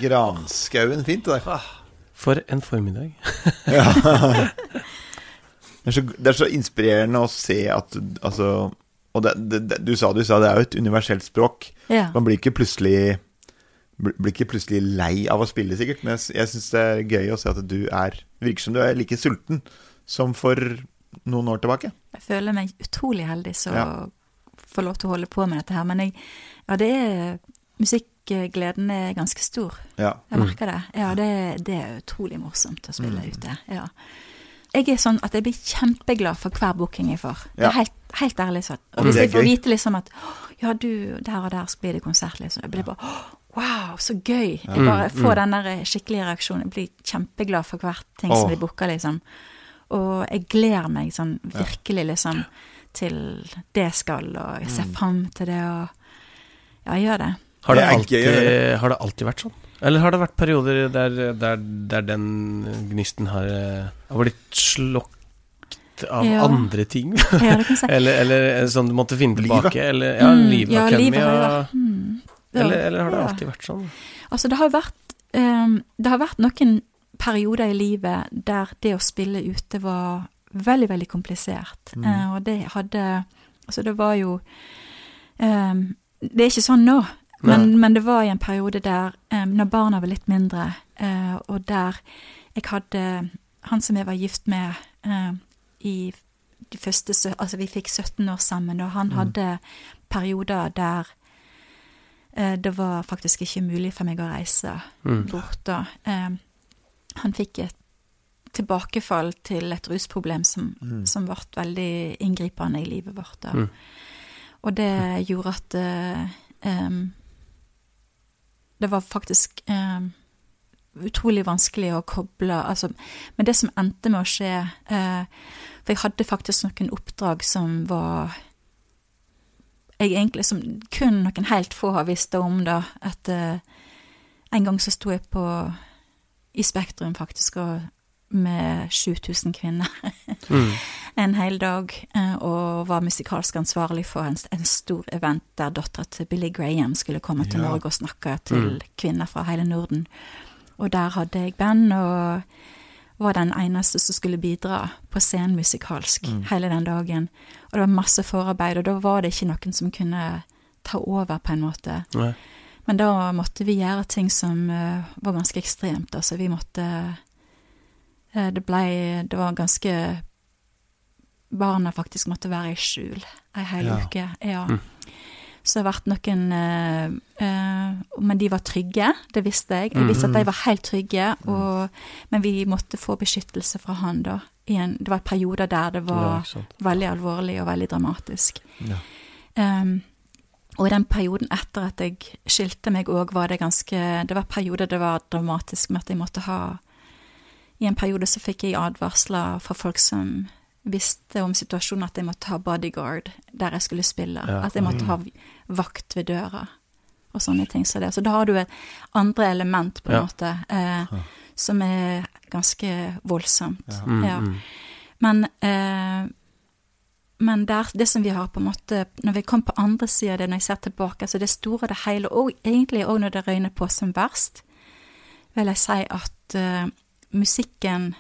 granskauen fint, det der. For en formiddag. Det er, så, det er så inspirerende å se at Altså Og det, det, det, du sa du sa det er jo et universelt språk. Ja. Man blir ikke plutselig blir ikke plutselig lei av å spille, sikkert. Men jeg, jeg syns det er gøy å se at du er Virker som du er like sulten som for noen år tilbake. Jeg føler meg utrolig heldig som Ja. får lov til å holde på med dette her. Men jeg, ja, det er Musikkgleden er ganske stor. Ja. Jeg merker det. Ja, det, det er utrolig morsomt å spille ute. Ja. Jeg er sånn at jeg blir kjempeglad for hver booking jeg får. Det er helt, helt ærlig sånn. Og Mm, hvis er jeg får vite liksom at ja, du, der og der blir det konsert, liksom. Jeg blir bare wow, så gøy. Jeg bare får den der skikkelige reaksjonen. Jeg blir kjempeglad for hvert ting som blir booka, liksom. Og jeg gleder meg sånn virkelig, liksom, til det skal, og jeg Mm. ser fram til det, og ja, jeg gjør det. Har det, Det alltid, gøy har det alltid vært sånn? Eller har det vært perioder der, der, der den gnisten har, eh, har blitt slokt av Ja. andre ting? Ja, det kan jeg si. eller, eller sånn du måtte finne Livet. tilbake? Eller, ja, Mm, livet ja, livet har jo vært mm, eller, eller har det ja. alltid vært sånn? Altså, det har vært um, Det har vært noen perioder i livet der det å spille ute var veldig, veldig komplisert. Mm. Eh, og det hadde Altså, det var jo ehm, Det er ikke sånn nå, men, men det var i en periode der um, når barna var litt mindre, uh, og der jeg hadde Han som jeg var gift med uh, i de første Altså, vi fikk 17 år sammen, og han Mm. hadde perioder der uh, det var faktisk ikke mulig for meg å reise Mm. bort da. Eh, han fikk et tilbakefall til et rusproblem som, Mm. som ble veldig inngripende i livet vårt. da. Mm. Og det gjorde at em, det var faktisk eh, utrolig vanskelig å koble altså, Men det som endte med å skje eh, For jeg hadde faktisk noen oppdrag som var jeg egentlig som kun noen helt få har visst om, da. At eh, en gang så sto jeg på i Spektrum, faktisk, og med 7000 kvinner Mm. en hel dag, eh, og var musikalsk ansvarlig for en, en stor event der dattera til Billy Graham skulle komme til Ja. Norge og snakke til kvinner fra hele Norden. Og der hadde jeg band, og var den eneste som skulle bidra på scenen musikalsk hele den dagen. Og det var masse forarbeid, og da var det ikke noen som kunne ta over, på en måte. Nei. Men da måtte vi gjøre ting som uh, var ganske ekstremt. Altså, vi måtte Det blei Det var ganske Barna faktisk måtte være i skjul ei hel Ja. uke. Ja. Mm. Så det har vært noen eh, eh, Men de var trygge, det visste jeg. Jeg visste at de var helt trygge, og, men vi måtte få beskyttelse fra han, da. I en, det var perioder der det var ja, veldig alvorlig og veldig dramatisk. Ja. Um, og i den perioden etter at jeg skilte meg òg, var det ganske Det var perioder det var dramatisk med at jeg måtte ha I en periode så fikk jeg advarsler fra folk som visste om situasjonen at jeg måtte ha bodyguard der jeg skulle spille. Ja. At jeg måtte ha vakt ved døra og sånne ting. Så, det. så da har du et andre element, på en Ja. måte, eh, som er ganske voldsomt. Ja. Mm, Ja. mm. Men, eh, men der, det som vi har på en måte Når vi kom på andre sida av det, når jeg ser tilbake, så det store og det hele, og egentlig òg når det røyner på som verst, vil jeg si at eh, musikken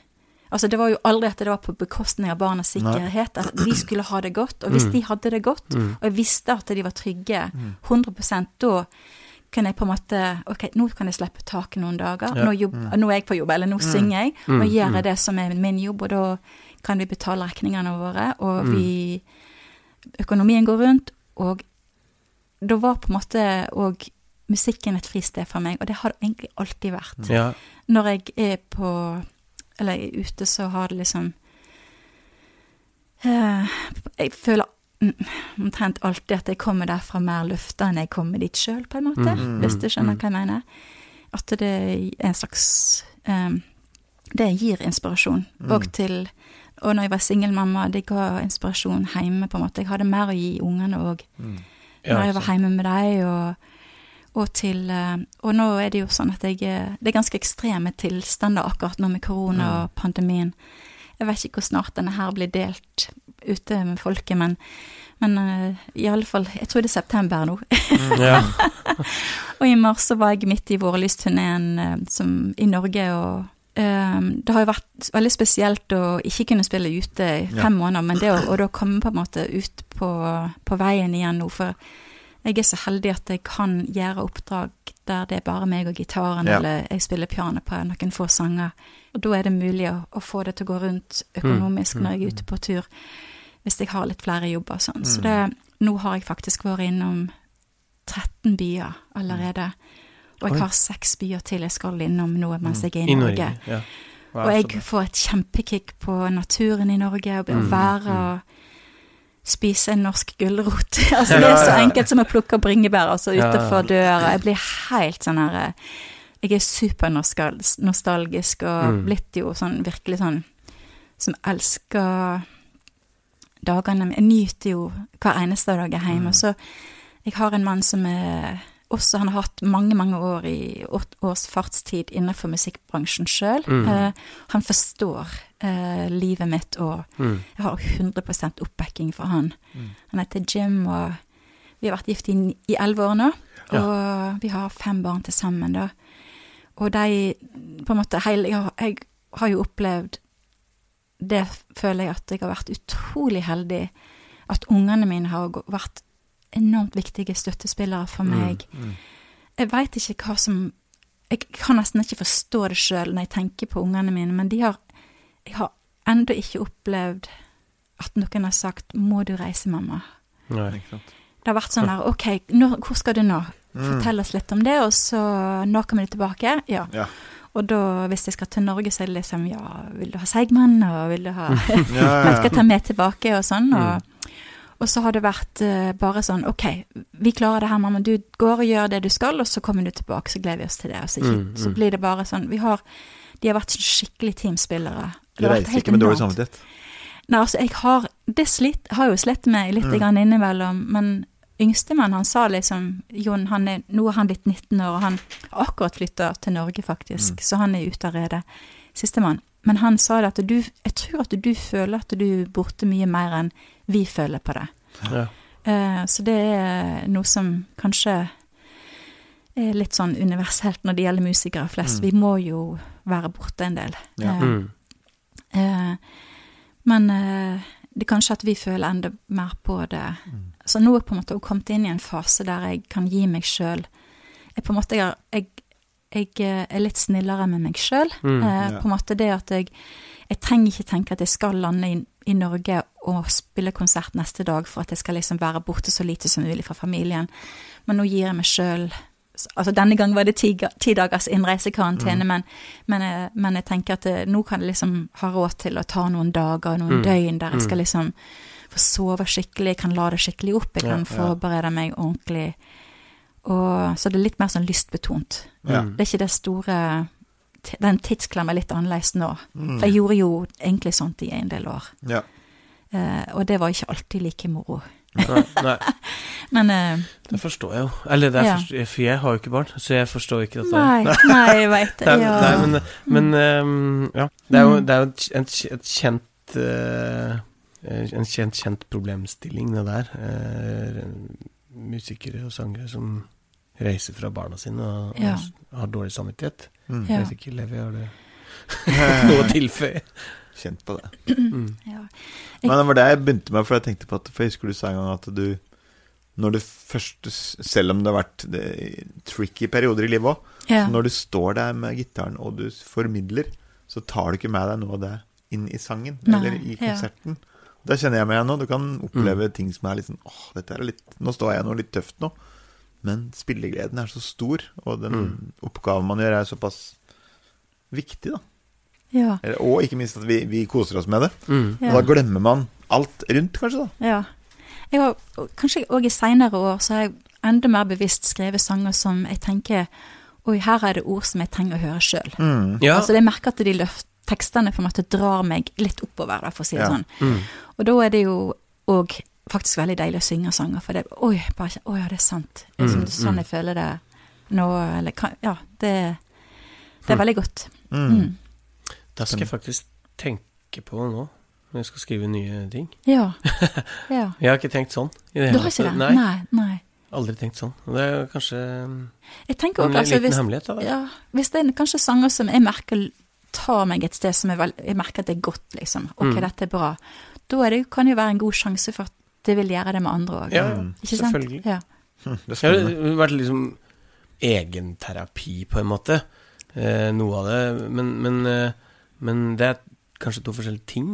Altså, det var jo aldri at det var på bekostning av barnas sikkerhet. At de skulle ha det godt. Og hvis de hadde det godt, og jeg visste at de var trygge 100% da kan jeg på en måte Ok, nå kan jeg slippe taket noen dager. Ja. Nå, jobb, nå er jeg på jobb, eller nå synger jeg, og gjør jeg det som er min jobb, og da kan vi betale regningene våre, og vi Økonomien går rundt, og da var på en måte òg musikken et fristed for meg, og det har det egentlig alltid vært. Ja. Når jeg er på Eller er ute, så har det liksom eh, Jeg føler mm, omtrent alltid at jeg kommer derfra mer lufta enn jeg kommer dit sjøl, på en måte. Mm, hvis du skjønner hva jeg mener. At det er en slags eh, Det gir inspirasjon. Og til Og når jeg var singelmamma, det ga inspirasjon hjemme, på en måte. Jeg hadde mer å gi ungene òg Ja, når jeg var hjemme med dem, og, og til eh, Og nå er det jo sånn at jeg eh, Det er ganske ekstreme tilstander akkurat nå med korona og pandemien. Jeg vet ikke hvor snart denne her blir delt ute med folket, men, men eh, i alle fall Jeg tror det er september nå. Ja. og i mars så var jeg midt i vårlysturneen i Norge, og um, det har jo vært veldig spesielt å ikke kunne spille ute i fem måneder, men det å da komme på en måte ut på, på veien igjen nå, for jeg er så heldig at jeg kan gjøre oppdrag der det er bare meg og gitaren, Ja. eller jeg spiller piano på noen få sanger. Og da er det mulig å, å få det til å gå rundt økonomisk når jeg er ute på tur, hvis jeg har litt flere jobber og sånn. Så det, nå har jeg faktisk vært innom 13 byer allerede. Og jeg har seks byer til jeg skal innom nå mens jeg er I i Norge. Norge. Ja. Og jeg får et kjempekick på naturen i Norge, og å være og spise en norsk gulrot. altså, det er så enkelt som å plukke bringebær altså, utenfor døra. Jeg blir helt sånn her eh, Jeg er supernostalgisk og Mm. blitt jo sånn virkelig sånn som elsker dagene mine. Jeg nyter jo hver eneste dag jeg er hjemme. Så jeg har en mann som er også Han har hatt mange, mange år i åtte års fartstid innenfor musikkbransjen sjøl. Mm. Eh, han forstår eh, livet mitt, og Mm. jeg har 100% oppbacking for han. Han heter Jim, og vi har vært gift i i elleve år nå. Og vi har fem barn til sammen, da. Og de på en måte hele Jeg har, jeg har jo opplevd Det føler jeg at jeg har vært utrolig heldig. At ungene mine har vært enormt viktige støttespillere for meg. Jeg veit ikke hva som Jeg kan nesten ikke forstå det sjøl når jeg tenker på ungene mine, men de har Jeg har ennå ikke opplevd at noen har sagt 'må du reise, mamma'? Nei. Ikke sant? Det har vært sånn der OK, nå, hvor skal du nå? Fortell oss litt om det, og så når kommer du tilbake? Ja. Ja. Og da, hvis jeg skal til Norge, så er det liksom ja, vil du ha Seigmann, og vil du ha Ja, ja, ja, jeg skal ta med tilbake, og sånn. Og, og så har det vært eh, bare sånn OK, vi klarer det her, mamma. Du går og gjør det du skal, og så kommer du tilbake, så gleder vi oss til det. Så, ikke, Mm, så mm. blir det bare sånn Vi har De har vært sånn skikkelig teamspillere. Du reiser ikke med dårlig samvittighet. Nei, altså, jeg har Det slitt, har jo slitt med litt Mm. grann innimellom, men yngstemann, han sa liksom Jon, han er, nå er han blitt 19 år, og han har akkurat flytta til Norge, faktisk, Mm. så han er ute av redet. Sistemann. Men han sa det at du Jeg tror at du føler at du er borte mye mer enn vi føler på det. Ja. Eh, så det er noe som kanskje er litt sånn universelt når det gjelder musikere flest. Mm. Vi må jo være borte en del. Ja. Eh, Mm. Eh, men eh, det er kanskje at vi føler enda mer på det. Mm. Så nå er jeg på en måte kommet inn i en fase der jeg kan gi meg sjøl Jeg på en måte jeg, jeg, jeg eh, er litt snillere med meg sjøl. Mm. Eh, Ja. På en måte det at jeg Jeg trenger ikke tenke at jeg skal lande i, i Norge og spille konsert neste dag for at jeg skal liksom være borte så lite som mulig fra familien. Men nå gir jeg meg sjøl Altså denne gang var det ti, ti dagers innreisekarantene, Mm. men, men, jeg- men jeg tenker at eh, nå kan jeg liksom ha råd til å ta noen dager, noen Mm. døgn der jeg skal Mm. liksom få sove skikkelig, jeg kan lade skikkelig opp, jeg kan ja. forberede meg ordentlig. Og, så det er litt mer sånn lystbetont. Ja. Mm. Det er ikke det store Den tidsklemmen er litt annerledes nå. Mm. For jeg gjorde jo egentlig sånt i en del år. Ja. Eh, og det var ikke alltid like moro. Nei, nei, Men eh, det forstår jeg jo. Eller det er Ja. forstår, for jeg har jo ikke barn, så jeg forstår ikke dette. Nei, nei, jeg veit det. Ja. nei, men, men um, ja. Det er jo, Mm. det er jo et, et, kjent uh, En kjent, kjent problemstilling, det der. Eh, musikere og sangere som reiser fra barna sine og, Ja. og har dårlig samvittighet. Mm. Ja. Jeg vet ikke, Levi, har du noe å tilføye? Kjent på det. Mm. ja. Men det var det jeg begynte med, for jeg tenkte på at For jeg husker du sa en gang at du Når du først Selv om det har vært det, tricky perioder i livet òg, ja. når du står der med gitaren og du formidler, så tar du ikke med deg noe av det inn i sangen Nei, eller i ja. Da kjenner jeg meg igjen nå. Du kan oppleve ting som er litt sånn åh, dette er litt Nå står jeg noe litt tøft nå. Men spillegleden er så stor, og den Mm. oppgaven man gjør, er såpass viktig, da. ja. Og ikke minst at vi, vi koser oss med det. Mm. Ja. Da glemmer man alt rundt, kanskje, da. Ja. Jeg har, kanskje òg i seinere år så har jeg enda mer bevisst skrevet sanger som jeg tenker Oi, her er det ord som jeg trenger å høre sjøl. Mm. Ja. Altså, jeg merker at de løft, tekstene på en måte drar meg litt oppover, da, for å si det Ja. sånn. Mm. Og da er det jo òg faktisk veldig deilig å synge sanger, for det Oi, bare, ikke- oi ja, det er sant. Det er Mm, sånn, sånn mm. jeg føler det nå, eller kan, Ja, det, det er veldig godt. Mm. Mm. Da skal jeg faktisk tenke på nå, når jeg skal skrive nye ting. Ja. ja. Jeg har ikke tenkt sånn. I det Du har ikke det? Nei, Nei. nei. aldri tenkt sånn. Det er kanskje mm, en også, altså, liten hvis, hemmelighet. Da. ja, hvis det er kanskje sanger som jeg merker tar meg et sted som jeg, vel, jeg merker at det er godt, liksom. Ok, Mm. dette er bra. Da er det, kan det jo være en god sjanse for at det vil gjøre det med andre òg. Ja, Mm. Ikke sant? selvfølgelig. Ja. Hm, Det har vært liksom egenterapi, på en måte. Eh, noe av det. Men, men, eh, men det er kanskje to forskjellige ting.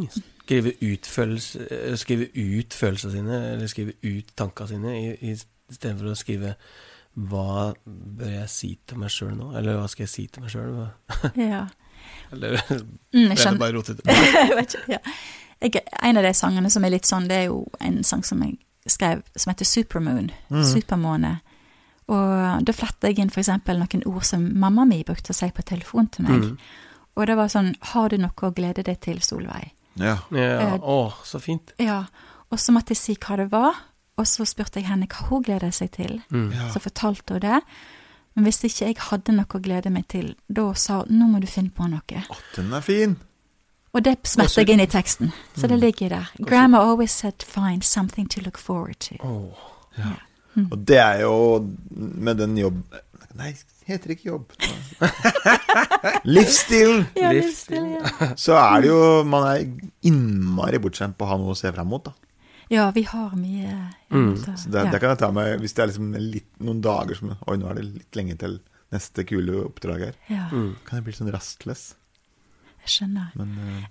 Skrive ut, følelse, eh, skrive ut følelsene sine, eller skrive ut tankene sine, i, i stedet for å skrive hva bør jeg si til meg sjøl nå? Eller hva skal jeg si til meg sjøl? ja. Eller Mm, ble det bare rotete? jeg vet ikke. Ja. Jeg, en av de sangene som er litt sånn, det er jo en sang som jeg skrev som heter Supermoon. Mm. Supermåne. Og da fletta jeg inn for eksempel noen ord som mamma mi brukte å si på telefon til meg. Mm. Og det var sånn Har du noe å glede deg til, Solveig? Ja. Ja, Eh, å, så fint. Ja. Og så måtte jeg si hva det var, og så spurte jeg henne hva hun gleder seg til. Mm. ja. Så fortalte hun det. Men hvis ikke jeg hadde noe å glede meg til, da sa hun nå må du finne på noe. Å, den er fin! Og det smetter jeg inn i teksten. Så det ligger der. Grandma always said find something to look forward to. Åh. Og det er jo med den jobb... Nei, heter ikke jobb. Livsstilen! Ja, Livsstil, livsstil, ja. Så er det jo Man er innmari bortskjemt på å ha noe å se fram mot, da. Ja, vi har mye Mm. Så det, ja. det kan jeg ta med hvis det er liksom litt, noen dager som Oi, nå er det litt lenge til neste kule oppdrag her. ja, Mm. Kan jeg bli sånn rastløs. jeg skjønner. Men uh...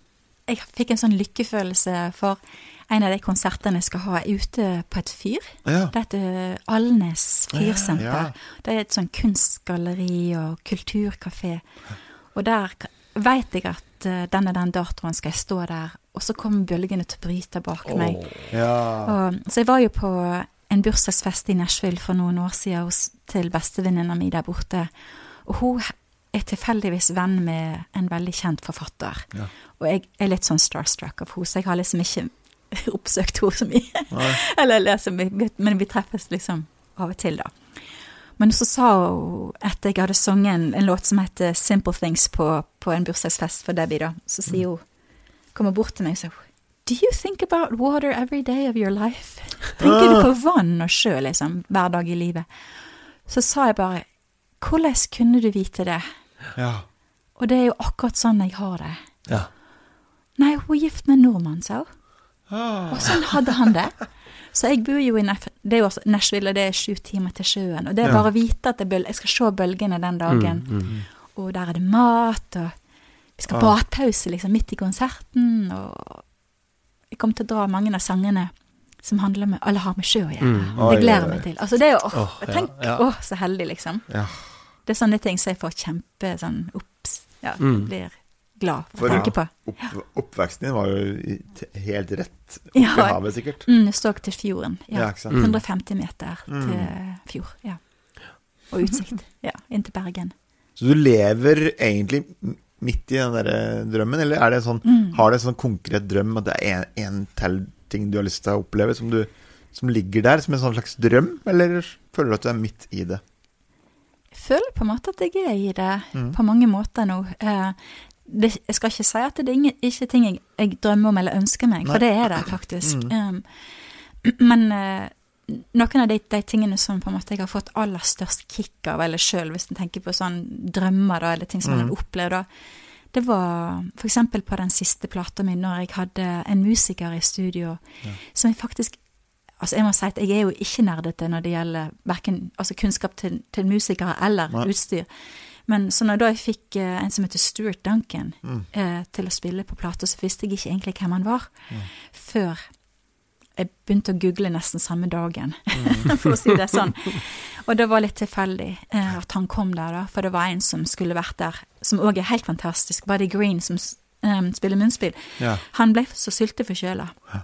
jeg fikk en sånn lykkefølelse for en av de konsertene jeg skal ha ute på et fyr. Ja. Det heter Alnes fyrsenter. Ja. Det er et sånn kunstgalleri og kulturkafé. Og der veit jeg at eh, denne den datoen skal jeg stå der, og så kom bølgene til å bryte bak meg. Ja. Og, så jeg var jo på en bursdagsfest i Nashville for noen år siden hos, til bestevenninna mi der borte. Og hun er tilfeldigvis venn med en veldig kjent forfatter. Ja. Og jeg er litt sånn starstruck av henne, så jeg har liksom ikke oppsøkt henne så mye. Nei. Eller leser, men vi treffes liksom av og til, da. Men så sa hun, etter jeg hadde sunget en, en låt som heter Simple Things på, på en bursdagsfest for Debbie, da, så sier hun, kommer bort til meg og sier Do you think about water every day of your life? Tenker du på vann og sjø, liksom, hver dag i livet? Så sa jeg bare, hvordan kunne du vite det? ja. Og det er jo akkurat sånn jeg har det. Ja. Nei, hun er gift med en nordmann, sa hun. Ah. Og sånn hadde han det. Så jeg bor jo i Nef det er jo Nashville, og det er sju timer til sjøen. Og det er bare å vite at jeg skal se bølgene den dagen. Og der er det mat, og vi skal på matpause liksom midt i konserten. Og jeg kommer til å dra mange av sangene som handler med, eller har med sjø å gjøre. Mm. Det gleder jeg meg til. Altså det er jo, åh, ja, tenk, ja. åh, så heldig liksom. Ja. Det er sånne ting som jeg får kjempe sånn opps, ja, Mm. blir glad for For- å tenke på. Opp, oppveksten din var jo helt rett opp Ja. havet, sikkert. Mm, jeg står til fjorden, Ja, ja. sant? Mm. 150 meter Mm. til fjord, ja. Og utsikt, ja, inn til Bergen. Så du lever egentlig midt i den der drømmen, eller er det sånn, Mm. har det en sånn konkret drøm at det er en, en til ting du har lyst til å oppleve, som, du, som ligger der som en sånn slags drøm, eller føler du at du er midt i det? Jeg føler på en måte at jeg er i det Mm. på mange måter nå. Eh, det, jeg skal ikke si at det er ingen, ikke ting jeg, jeg drømmer om eller ønsker meg, Nei. for det er det faktisk. Mm. Um, men eh, noen av de, de tingene som på en måte jeg har fått aller størst kick av, eller sjøl hvis en tenker på sånn drømmer da, eller ting som man Mm. har opplevd, da, det var eksempel på den siste plata mi, når jeg hadde en musiker i studio Ja. som jeg faktisk Altså, jeg må si at jeg er jo ikke nerdete når det gjelder hverken altså kunnskap til, til musikere eller Nei. utstyr. Men så når da jeg fikk eh, en som heter Stuart Duncan Mm. eh, til å spille på plata, så visste jeg ikke egentlig hvem han var. Mm. Før jeg begynte å google nesten samme dagen, Mm. for å si det sånn. Og det var litt tilfeldig eh, at han kom der, da, for det var en som skulle vært der, som òg er helt fantastisk, Buddy Green, som eh, spiller munnspill. Ja. Han ble så sylteforkjøla. Ja.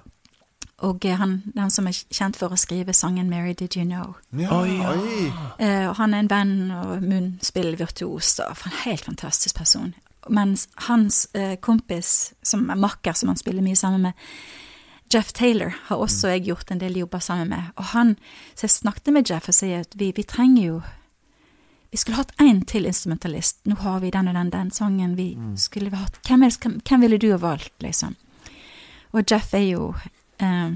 Og eh, han, han som er kjent for å skrive sangen 'Mary Did You Know'. Ja, Oi, oi. Eh, og han er en venn og munnspillvirtuos og en helt fantastisk person. Mens hans eh, kompis, som er makker, som han spiller mye sammen med, Jeff Taylor, har også jeg gjort en del jobber sammen med. Og han, Så jeg snakket med Jeff og sier at vi, vi trenger jo Vi skulle hatt én til instrumentalist. Nå har vi den og den, den sangen. Vi skulle vi hatt Hvem, hvem, hvem ville du ha valgt, liksom? Og Jeff er jo eh,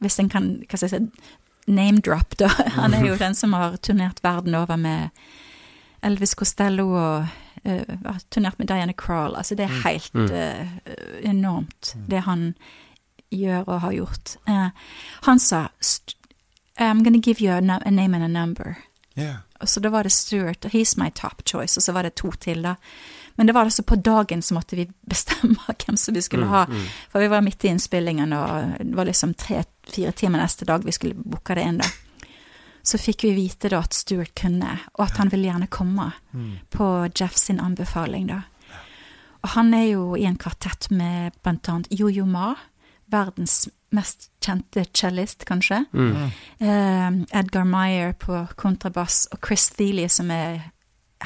Hvis en kan hva skal jeg si, name-drop, da. Han er jo den som har turnert verden over med Elvis Costello og uh, har turnert med Diana Crawl. Altså, det er helt Mm. eh, enormt, det han gjør og har gjort. Uh, han sa "St- I'm gonna give you a, a name and a number. Yeah. Og så da var det Stuart, og he's my top choice, og så var det to til, da. Men det var altså på dagen så måtte vi bestemme hvem som vi skulle Mm, ha. mm. For vi var midt i innspillingen, og det var liksom tre-fire timer neste dag vi skulle booke det inn, da. Så fikk vi vite da at Stuart kunne, og at han ville gjerne komme Mm. på Jeff sin anbefaling, da. Og han er jo i en kvartett med blant annet Yo-Yo Ma, verdens mest kjente cellist, kanskje. Mm. Eh, Edgar Meyer på kontrabass, og Chris Thiele, som er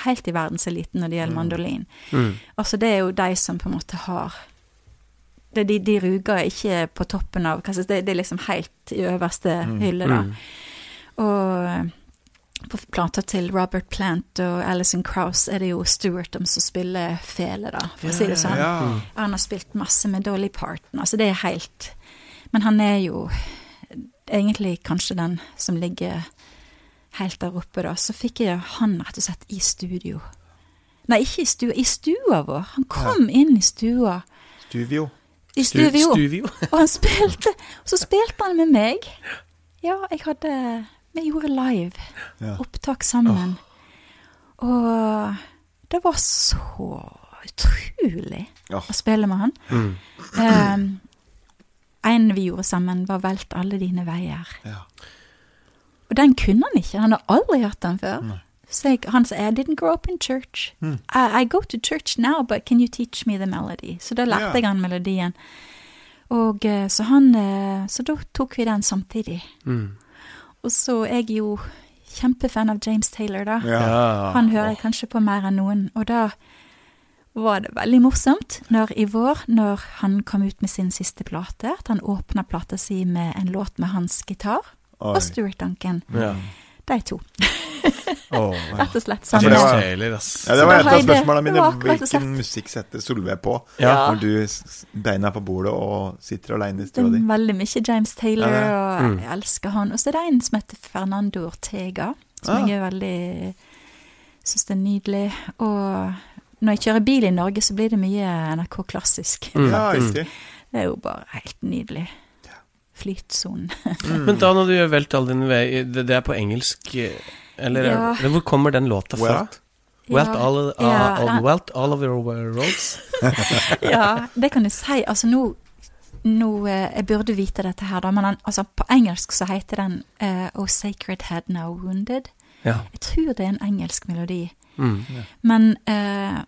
helt i verdenseliten når det gjelder mandolin. Mm. Altså, det er jo de som på en måte har det, de, de ruger ikke på toppen av det, det er liksom helt i øverste Mm. hylle, da. Mm. Og på plata til Robert Plant og Alison Krauss er det jo Stewart som spiller fele, da, for å si det sånn. Ja. Han har spilt masse med Dolly Parton, altså det er helt Men han er jo egentlig kanskje den som ligger helt der oppe, da. Så fikk jeg han rett og slett i studio. Nei, ikke i stua, i stua vår. Han kom inn i stua. Stuvio. I Stu- studio. Stuvio. Og han spilte, og så spilte han med meg. Ja, jeg hadde Vi gjorde live Ja. opptak sammen. Og det var så utrolig oh. å spille med han. Mm. Um, en vi gjorde sammen, var 'Velt alle dine veier'. Ja. Og den kunne han ikke. Han har aldri hørt den før. Nei. Så jeg, han sa 'I didn't grow up in church'. Mm. I, I go to church now, but can you teach me the melody? Så da lærte yeah. jeg han melodien. Og eh, så han eh, Så da tok vi den samtidig. Mm. Og så er jeg jo kjempefan av James Taylor, da. Ja. Han hører jeg kanskje på mer enn noen, og da var det veldig morsomt når i vår, når han kom ut med sin siste plate, at han åpna plata si med en låt med hans gitar Oi. og Stuart Duncan. Ja. De to, Åh, rett og slett. Ja, det var- Ja, det var et av spørsmålene mine. Hvilken musikk setter Solveig på Ja. når du beina på bordet og sitter alene i Det stua di? veldig mye James Taylor, og Mm. jeg elsker han. Og så er det en som heter Fernando Ortega, som Ah. jeg er veldig Syns det er nydelig. Og når jeg kjører bil i Norge, så blir det mye NRK klassisk. Mm. Ja, riktig. Det er jo bare helt nydelig. Flytsonen. Mm. Men da når du gjør Velt all din vei, det, det er på engelsk, eh, eller er- Ja. eller hvor kommer den låta fra? Welt. Welt Ja, all, uh, ja, all, welt all of your roads? ja, det kan du si. Altså nå, nå eh, Jeg burde vite dette her, da, men den, altså, på engelsk så heter den uh, Oh Sacred Head Now Wounded. Ja. Jeg tror det er en engelsk melodi. Mm. Men eh,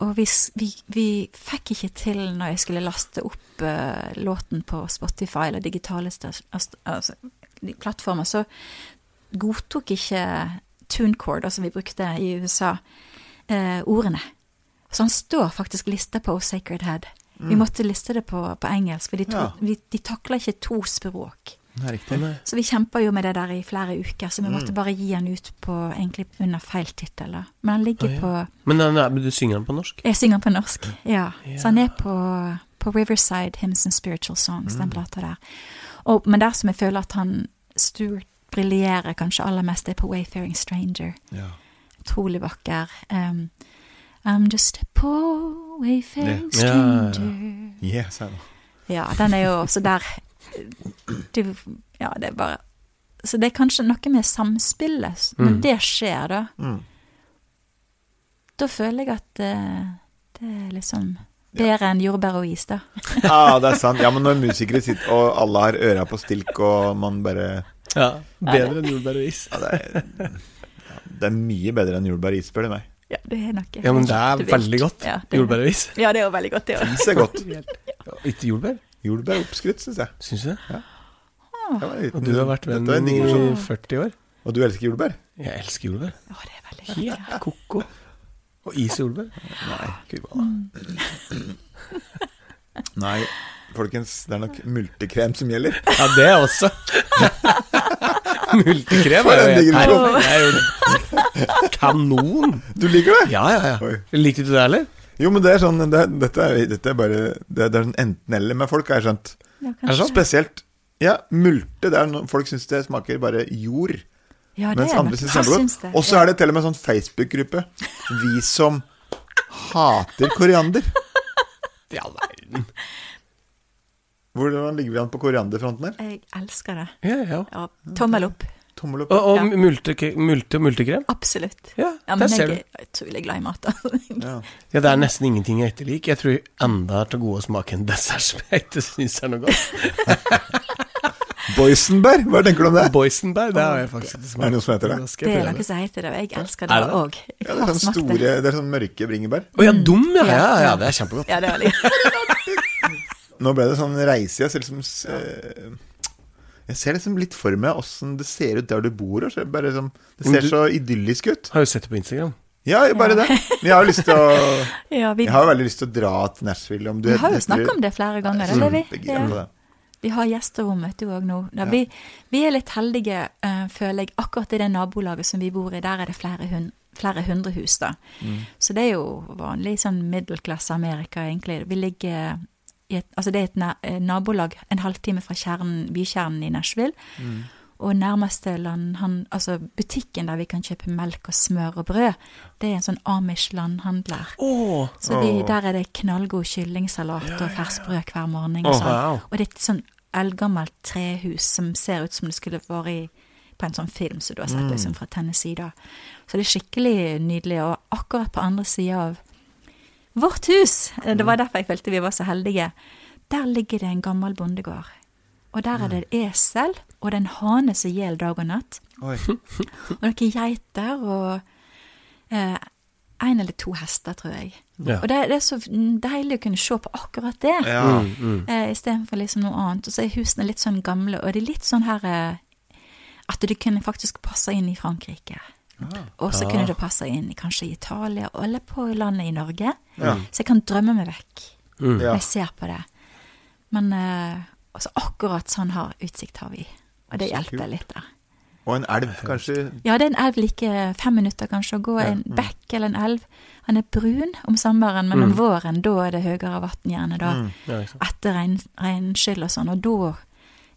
Og vi, vi, vi fikk ikke til når jeg skulle laste opp uh, låten på Spotify eller digitale altså, plattformer, så godtok ikke TuneCord, som vi brukte i USA, uh, ordene. Så han står faktisk lista på Sacred Head. Vi måtte liste det på, på engelsk, for de, to, Ja. vi, de takla ikke to språk. Ja. Så vi kjempa jo med det der i flere uker, så vi Mm. måtte bare gi den ut på egentlig under feil tittel. Men han ligger Å, ja. på Men, den men du synger den på norsk? Jeg synger på norsk, ja. Ja. Så han er på, på Riverside Hymns and Spiritual Songs, Mm. den plata der. Og, men der som jeg føler at han Stuart briljerer kanskje aller mest, er på Wayfaring Stranger. Ja. Utrolig vakker. Um, I'm just a poor wayfaring Ja, ja, ja. stranger. Yeah, sa. Ja, den er jo også der det, Ja, det er bare Så det er kanskje noe med samspillet. Når Mm. det skjer, da, Mm. da føler jeg at eh, det er liksom bedre enn jordbær og is, da. Ja, det er sant. Ja, men når musikere sitter og alle har øra på stilk, og man bare Ja. Bedre enn jordbær og is. ja, det, er, ja, det er mye bedre enn jordbær og is, spør du meg. Ja, det er noe Ja, men det er veldig godt. Ja, det- Jordbær og is. Ja, det er jo veldig godt, det òg. Is er godt. Ikke jordbær? Jordbær er oppskrytt, syns jeg. Syns du det? Ja. liten- Og du har vært venn en i 40 år. Og du elsker jordbær? Jeg elsker jordbær. Å, det er veldig hyggelig. Ja. Helt ko-ko. Og is og jordbær? Nei, gud hva Nei, folkens, det er nok multekrem som gjelder. Ja, det også. Multekrem er jo helt digresjon. perfekt. Det er jo kanon. Du liker det? Ja, ja, ja. Oi. Likte du det, eller? Jo, men det er sånn det, er- dette, er, dette er bare Det er, det er sånn enten-eller med folk, har jeg skjønt. Ja, Er det sånn? Spesielt Ja, multe. Det er noe, folk syns det smaker bare jord. Ja, det Mens er andre syns det er godt. Og så ja. er det til og med en sånn Facebook-gruppe. Vi som hater koriander. I all verden. Hvordan ligger vi an på korianderfronten her? Jeg elsker det. Ja, ja. Ja, tommel opp. Tommel opp. Og, og Ja. multe, multe og multekrem? Absolutt. Ja, Ja, men jeg er utrolig glad i mat. Ja. Ja, det er nesten ingenting jeg etterliker. Jeg tror enda har til gode å smake en dessert som jeg ikke syns er noe godt. Boysenberg, hva tenker du om det? Boysenberg, det har jeg faktisk ikke Er det smakt. noe som heter det? Det er noe som heter det, og jeg elsker Er det det? òg. Ja, det er sånn store Det er sånn mørke bringebær. Å ja, dum, ja. Ja, ja, det er kjempegodt. Ja, det er veldig Nå ble det sånn reise. Jeg ser liksom eh, Jeg ser liksom litt for meg åssen det ser ut der du bor. Og så det, bare sånn, det ser så idyllisk ut. Har jo sett det på Instagram. Ja, bare det. Men jeg har jo lyst til å Ja, vi, Jeg har jo veldig lyst til å dra til Nashville. Om du vi har jo snakket om det flere ganger, det det vi. Ja. Vi har gjesterom vet du òg nå. Da Ja. vi, vi er litt heldige, uh, føler jeg. Akkurat i det nabolaget som vi bor i, der er det flere, hund, flere hundre hus, da. Mm. Så det er jo vanlig sånn middelklasse Amerika, egentlig. Vi ligger et Altså det er et eh, nabolag en halvtime fra kjernen, bykjernen i Nashville. Mm. Og nærmeste land, han, altså butikken der vi kan kjøpe melk og smør og brød, det er en sånn Amish landhandler. Oh, Så vi, oh. der er det knallgod kyllingsalat og ferskt brød hver morgen. Og, sånn. wow. og det er et sånn eldgammelt trehus som ser ut som det skulle vært på en sånn film som du har sett liksom fra Tennessee. da. Så det er skikkelig nydelig. Og akkurat på andre sida av Vårt hus, eh, det var derfor jeg følte vi var så heldige. Der ligger det en gammel bondegård. Og der er det et esel, og det er en hane som gjelder dag og natt. Oi. Og noen geiter og eh, en eller to hester, tror jeg. Ja. Og det, det er så deilig å kunne se på akkurat det, Ja. Mm, mm. eh, istedenfor liksom noe annet. Og så er husene litt sånn gamle, og det er litt sånn her eh, At det kunne faktisk passe inn i Frankrike. Ah. Og så kunne det passe inn kanskje i Italia, eller på landet i Norge. Ja. Så jeg kan drømme meg vekk Mm. Når jeg ser på det. Men eh, altså akkurat sånn har utsikt har vi. Og det hjelper litt der. Og en elv, kanskje. Ja, det er en elv like fem minutter kanskje å gå. Ja. En bekk eller en elv. Han er brun om sommeren, men om Mm. våren da er det høyere vann gjerne da. Mm. Ja. Etter regn, regnskyll og sånn, og da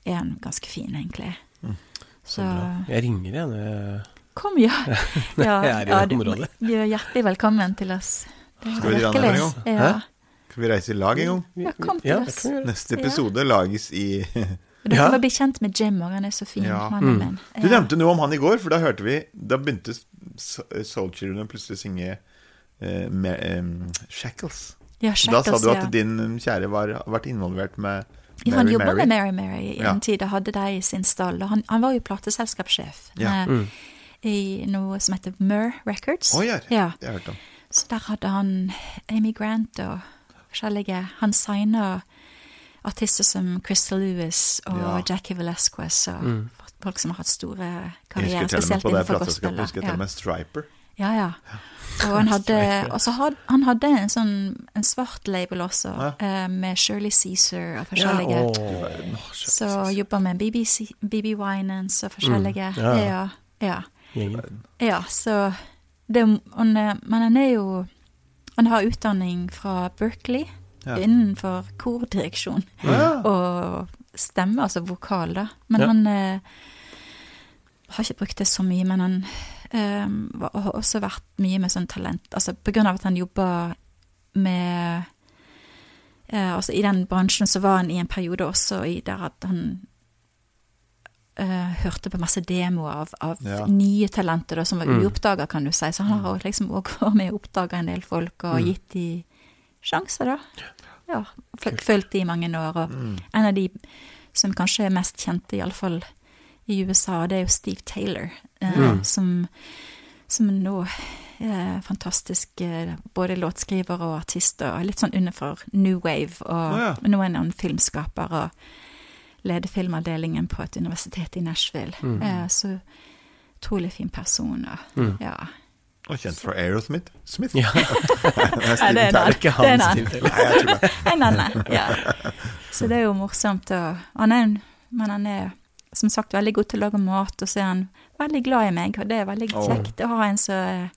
er han ganske fin, egentlig. Mm. Så Så. Jeg ringer igjen. Kom, ja. ja, Jeg er i ja, det du, området. du er hjertelig velkommen til oss. Skal vi dra ned en gang? Ja. Hæ? Skal vi reise i lag en gang? Ja, kom til ja, oss. kan. Neste Ja. episode lages i Du Ja. må bli kjent med Jim òg, han er så fin, Ja. mannen Mm. min. Du Ja. nevnte noe om han i går, for da hørte vi Da begynte Soul Children plutselig å synge uh, med, um, Shackles. Ja, Da sa du at din kjære var vært involvert med Ja, han Mary jobba Mary. med Mary Mary i Ja. en tid og hadde de i sin stall. Og han, han var jo plateselskapssjef Ja. med- Mm. I noe som heter Murr Records. Oh, ja, Ja, det har jeg hørt om. så der hadde han Amy Grant og forskjellige Han signa artister som Crystal Lewis og Ja. Jackie Velasquez og Mm. folk som har hatt store karrierer, spesielt innenfor gospel. Jeg husker til og med Striper. Ja, ja. Og han hadde, had, han hadde en sånn en svart label også, ja. med Shirley Caesar og forskjellige. åh, så jobba med BBC, BB Winans og forskjellige. Mm, ja, ja. Gjengen. Ja, så det, han, Men han er jo Han har utdanning fra Berkeley Ja. innenfor kordireksjon Ja. og stemme, altså vokal, da. Men Ja. han eh, har ikke brukt det så mye, men han eh, har også vært mye med sånn talent. Altså på grunn av at han jobba med eh, Altså i den bransjen så var han i en periode også i der at han eh, hørte på masse demoer av, av Ja. nye talenter da, som var Mm. uoppdaga, kan du si. Så han har liksom også vært med og oppdaga en del folk og Mm. gitt de sjanser, da. Ja, Fulgt de i mange år. Og Mm. en av de som kanskje er mest kjente, iallfall i USA, det er jo Steve Taylor, uh, Mm. som, som nå er fantastisk eh, både låtskriver og artist, og litt sånn underfor New Wave, og oh, ja. nå er han filmskaper og leder filmavdelingen på et universitet i Nashville. Mm. Eh, så utrolig fin person, og Mm. ja. Og kjent fra Aerosmith. Smith. Ja, Nei, det er Tyler. ikke han. Steve. En annen, ja. Så det er jo morsomt. Og han er, men han er som sagt veldig god til å lage mat, og så er han veldig glad i meg, og det er veldig kjekt kjekt å ha en så eh,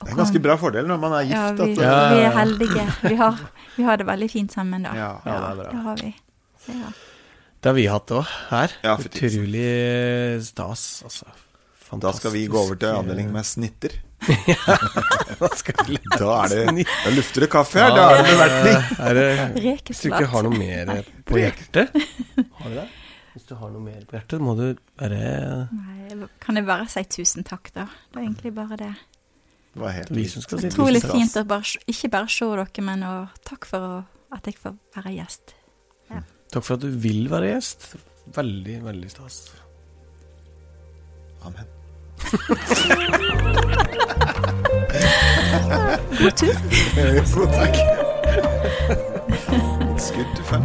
Det er en ganske bra fordel når man er gift. Ja, vi, at, Ja. vi er heldige. Vi har, vi har det veldig fint sammen, da. Ja, ja, det er bra. det har vi. Så, ja. Det har vi hatt òg, her. Ja. Utrolig stas, altså. Da skal vi gå over til avdeling med snitter. Da skal Da er det Da lufter det kaffe her. Da er det bevertning. Er Hvis du ikke har noe mer på hjertet Har du det? Hvis du har noe mer på hjertet, må du bare Nei, kan jeg bare si tusen takk, da. Det er egentlig bare det. Det var helt Vi si Utrolig takk. fint å bare, ikke bare se dere, men å, takk for at jeg får være gjest. Takk for at du vil være gjest. Veldig, veldig stas. Amen. God tur. God takk. Skudd til fem.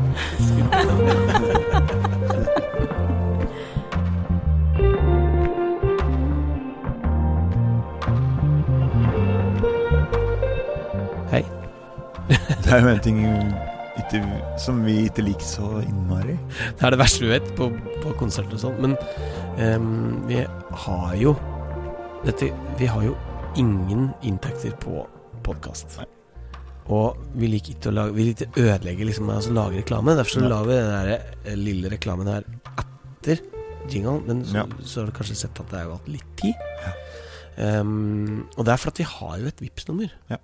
Hei. Det er jo en ting ikke, som vi ikke liker så innmari. Det er det verste vi vet på, på konserter og sånn. Men um, vi har jo dette, Vi har jo ingen inntekter på podkast. Og vi liker ikke å lage Vi liker ikke ødelegge liksom, altså lage reklame. Derfor så Ja. lager vi den der eh, lille reklamen her etter jingle. Men så, Ja. så har du kanskje sett at det har gått litt tid. Ehm, og det er fordi vi har jo et Vipps-nummer Ja.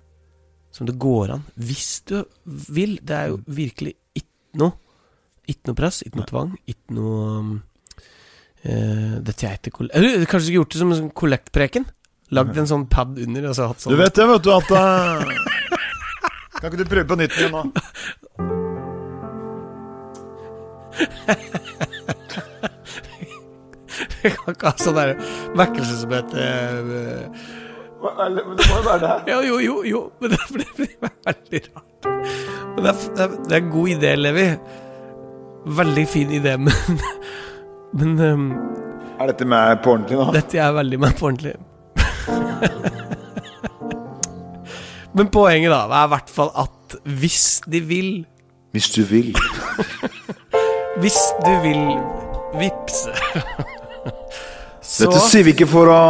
Som det går an, hvis du vil. Det er jo virkelig ikke noe Ikke noe press, ikke noe tvang, ikke noe um, eh, Dette er ikke. Eller kanskje skulle gjort det som en sånn kollektpreken? Lagd en sånn pad under og så hatt sånn Du vet det, vet du, at uh, Kan ikke du prøve på nytt igjen nå? Vi kan ikke ha sånn vekkelse som heter eh, Det må jo være det Ja, Jo, jo, jo. Men det blir, veldig rart. Men det er, det er, en god idé, Levi. Veldig fin idé, men Men um, Er dette meg på ordentlig nå? dette er veldig meg på ordentlig. men poenget, da, er i hvert fall at hvis de vil Hvis du vil. Hvis du vil vippse Så Dette sier vi ikke for å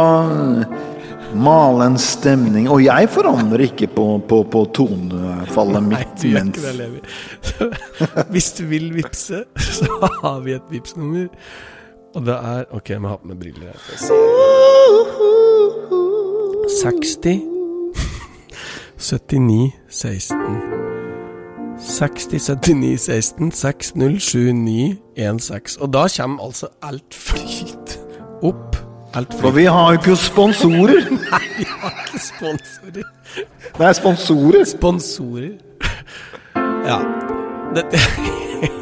male en stemning. Og jeg forandrer ikke på, på, på tonefallet Nei, mitt du mens det, Hvis du vil vippse, så har vi et vippsnummer. Og det er Ok, jeg må ha på meg briller her. for å se. 60 79 16 60 79 16 Og da kommer altså alt flyt opp. For vi har jo ikke sponsorer. Nei, vi har ikke sponsorer. Det er sponsorer. Sponsorer. Ja. Dette er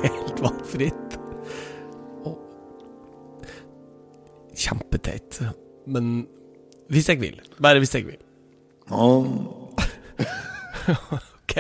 helt valgfritt. Og kjempeteit. Men hvis jeg vil. Bare hvis jeg vil. Og Ok.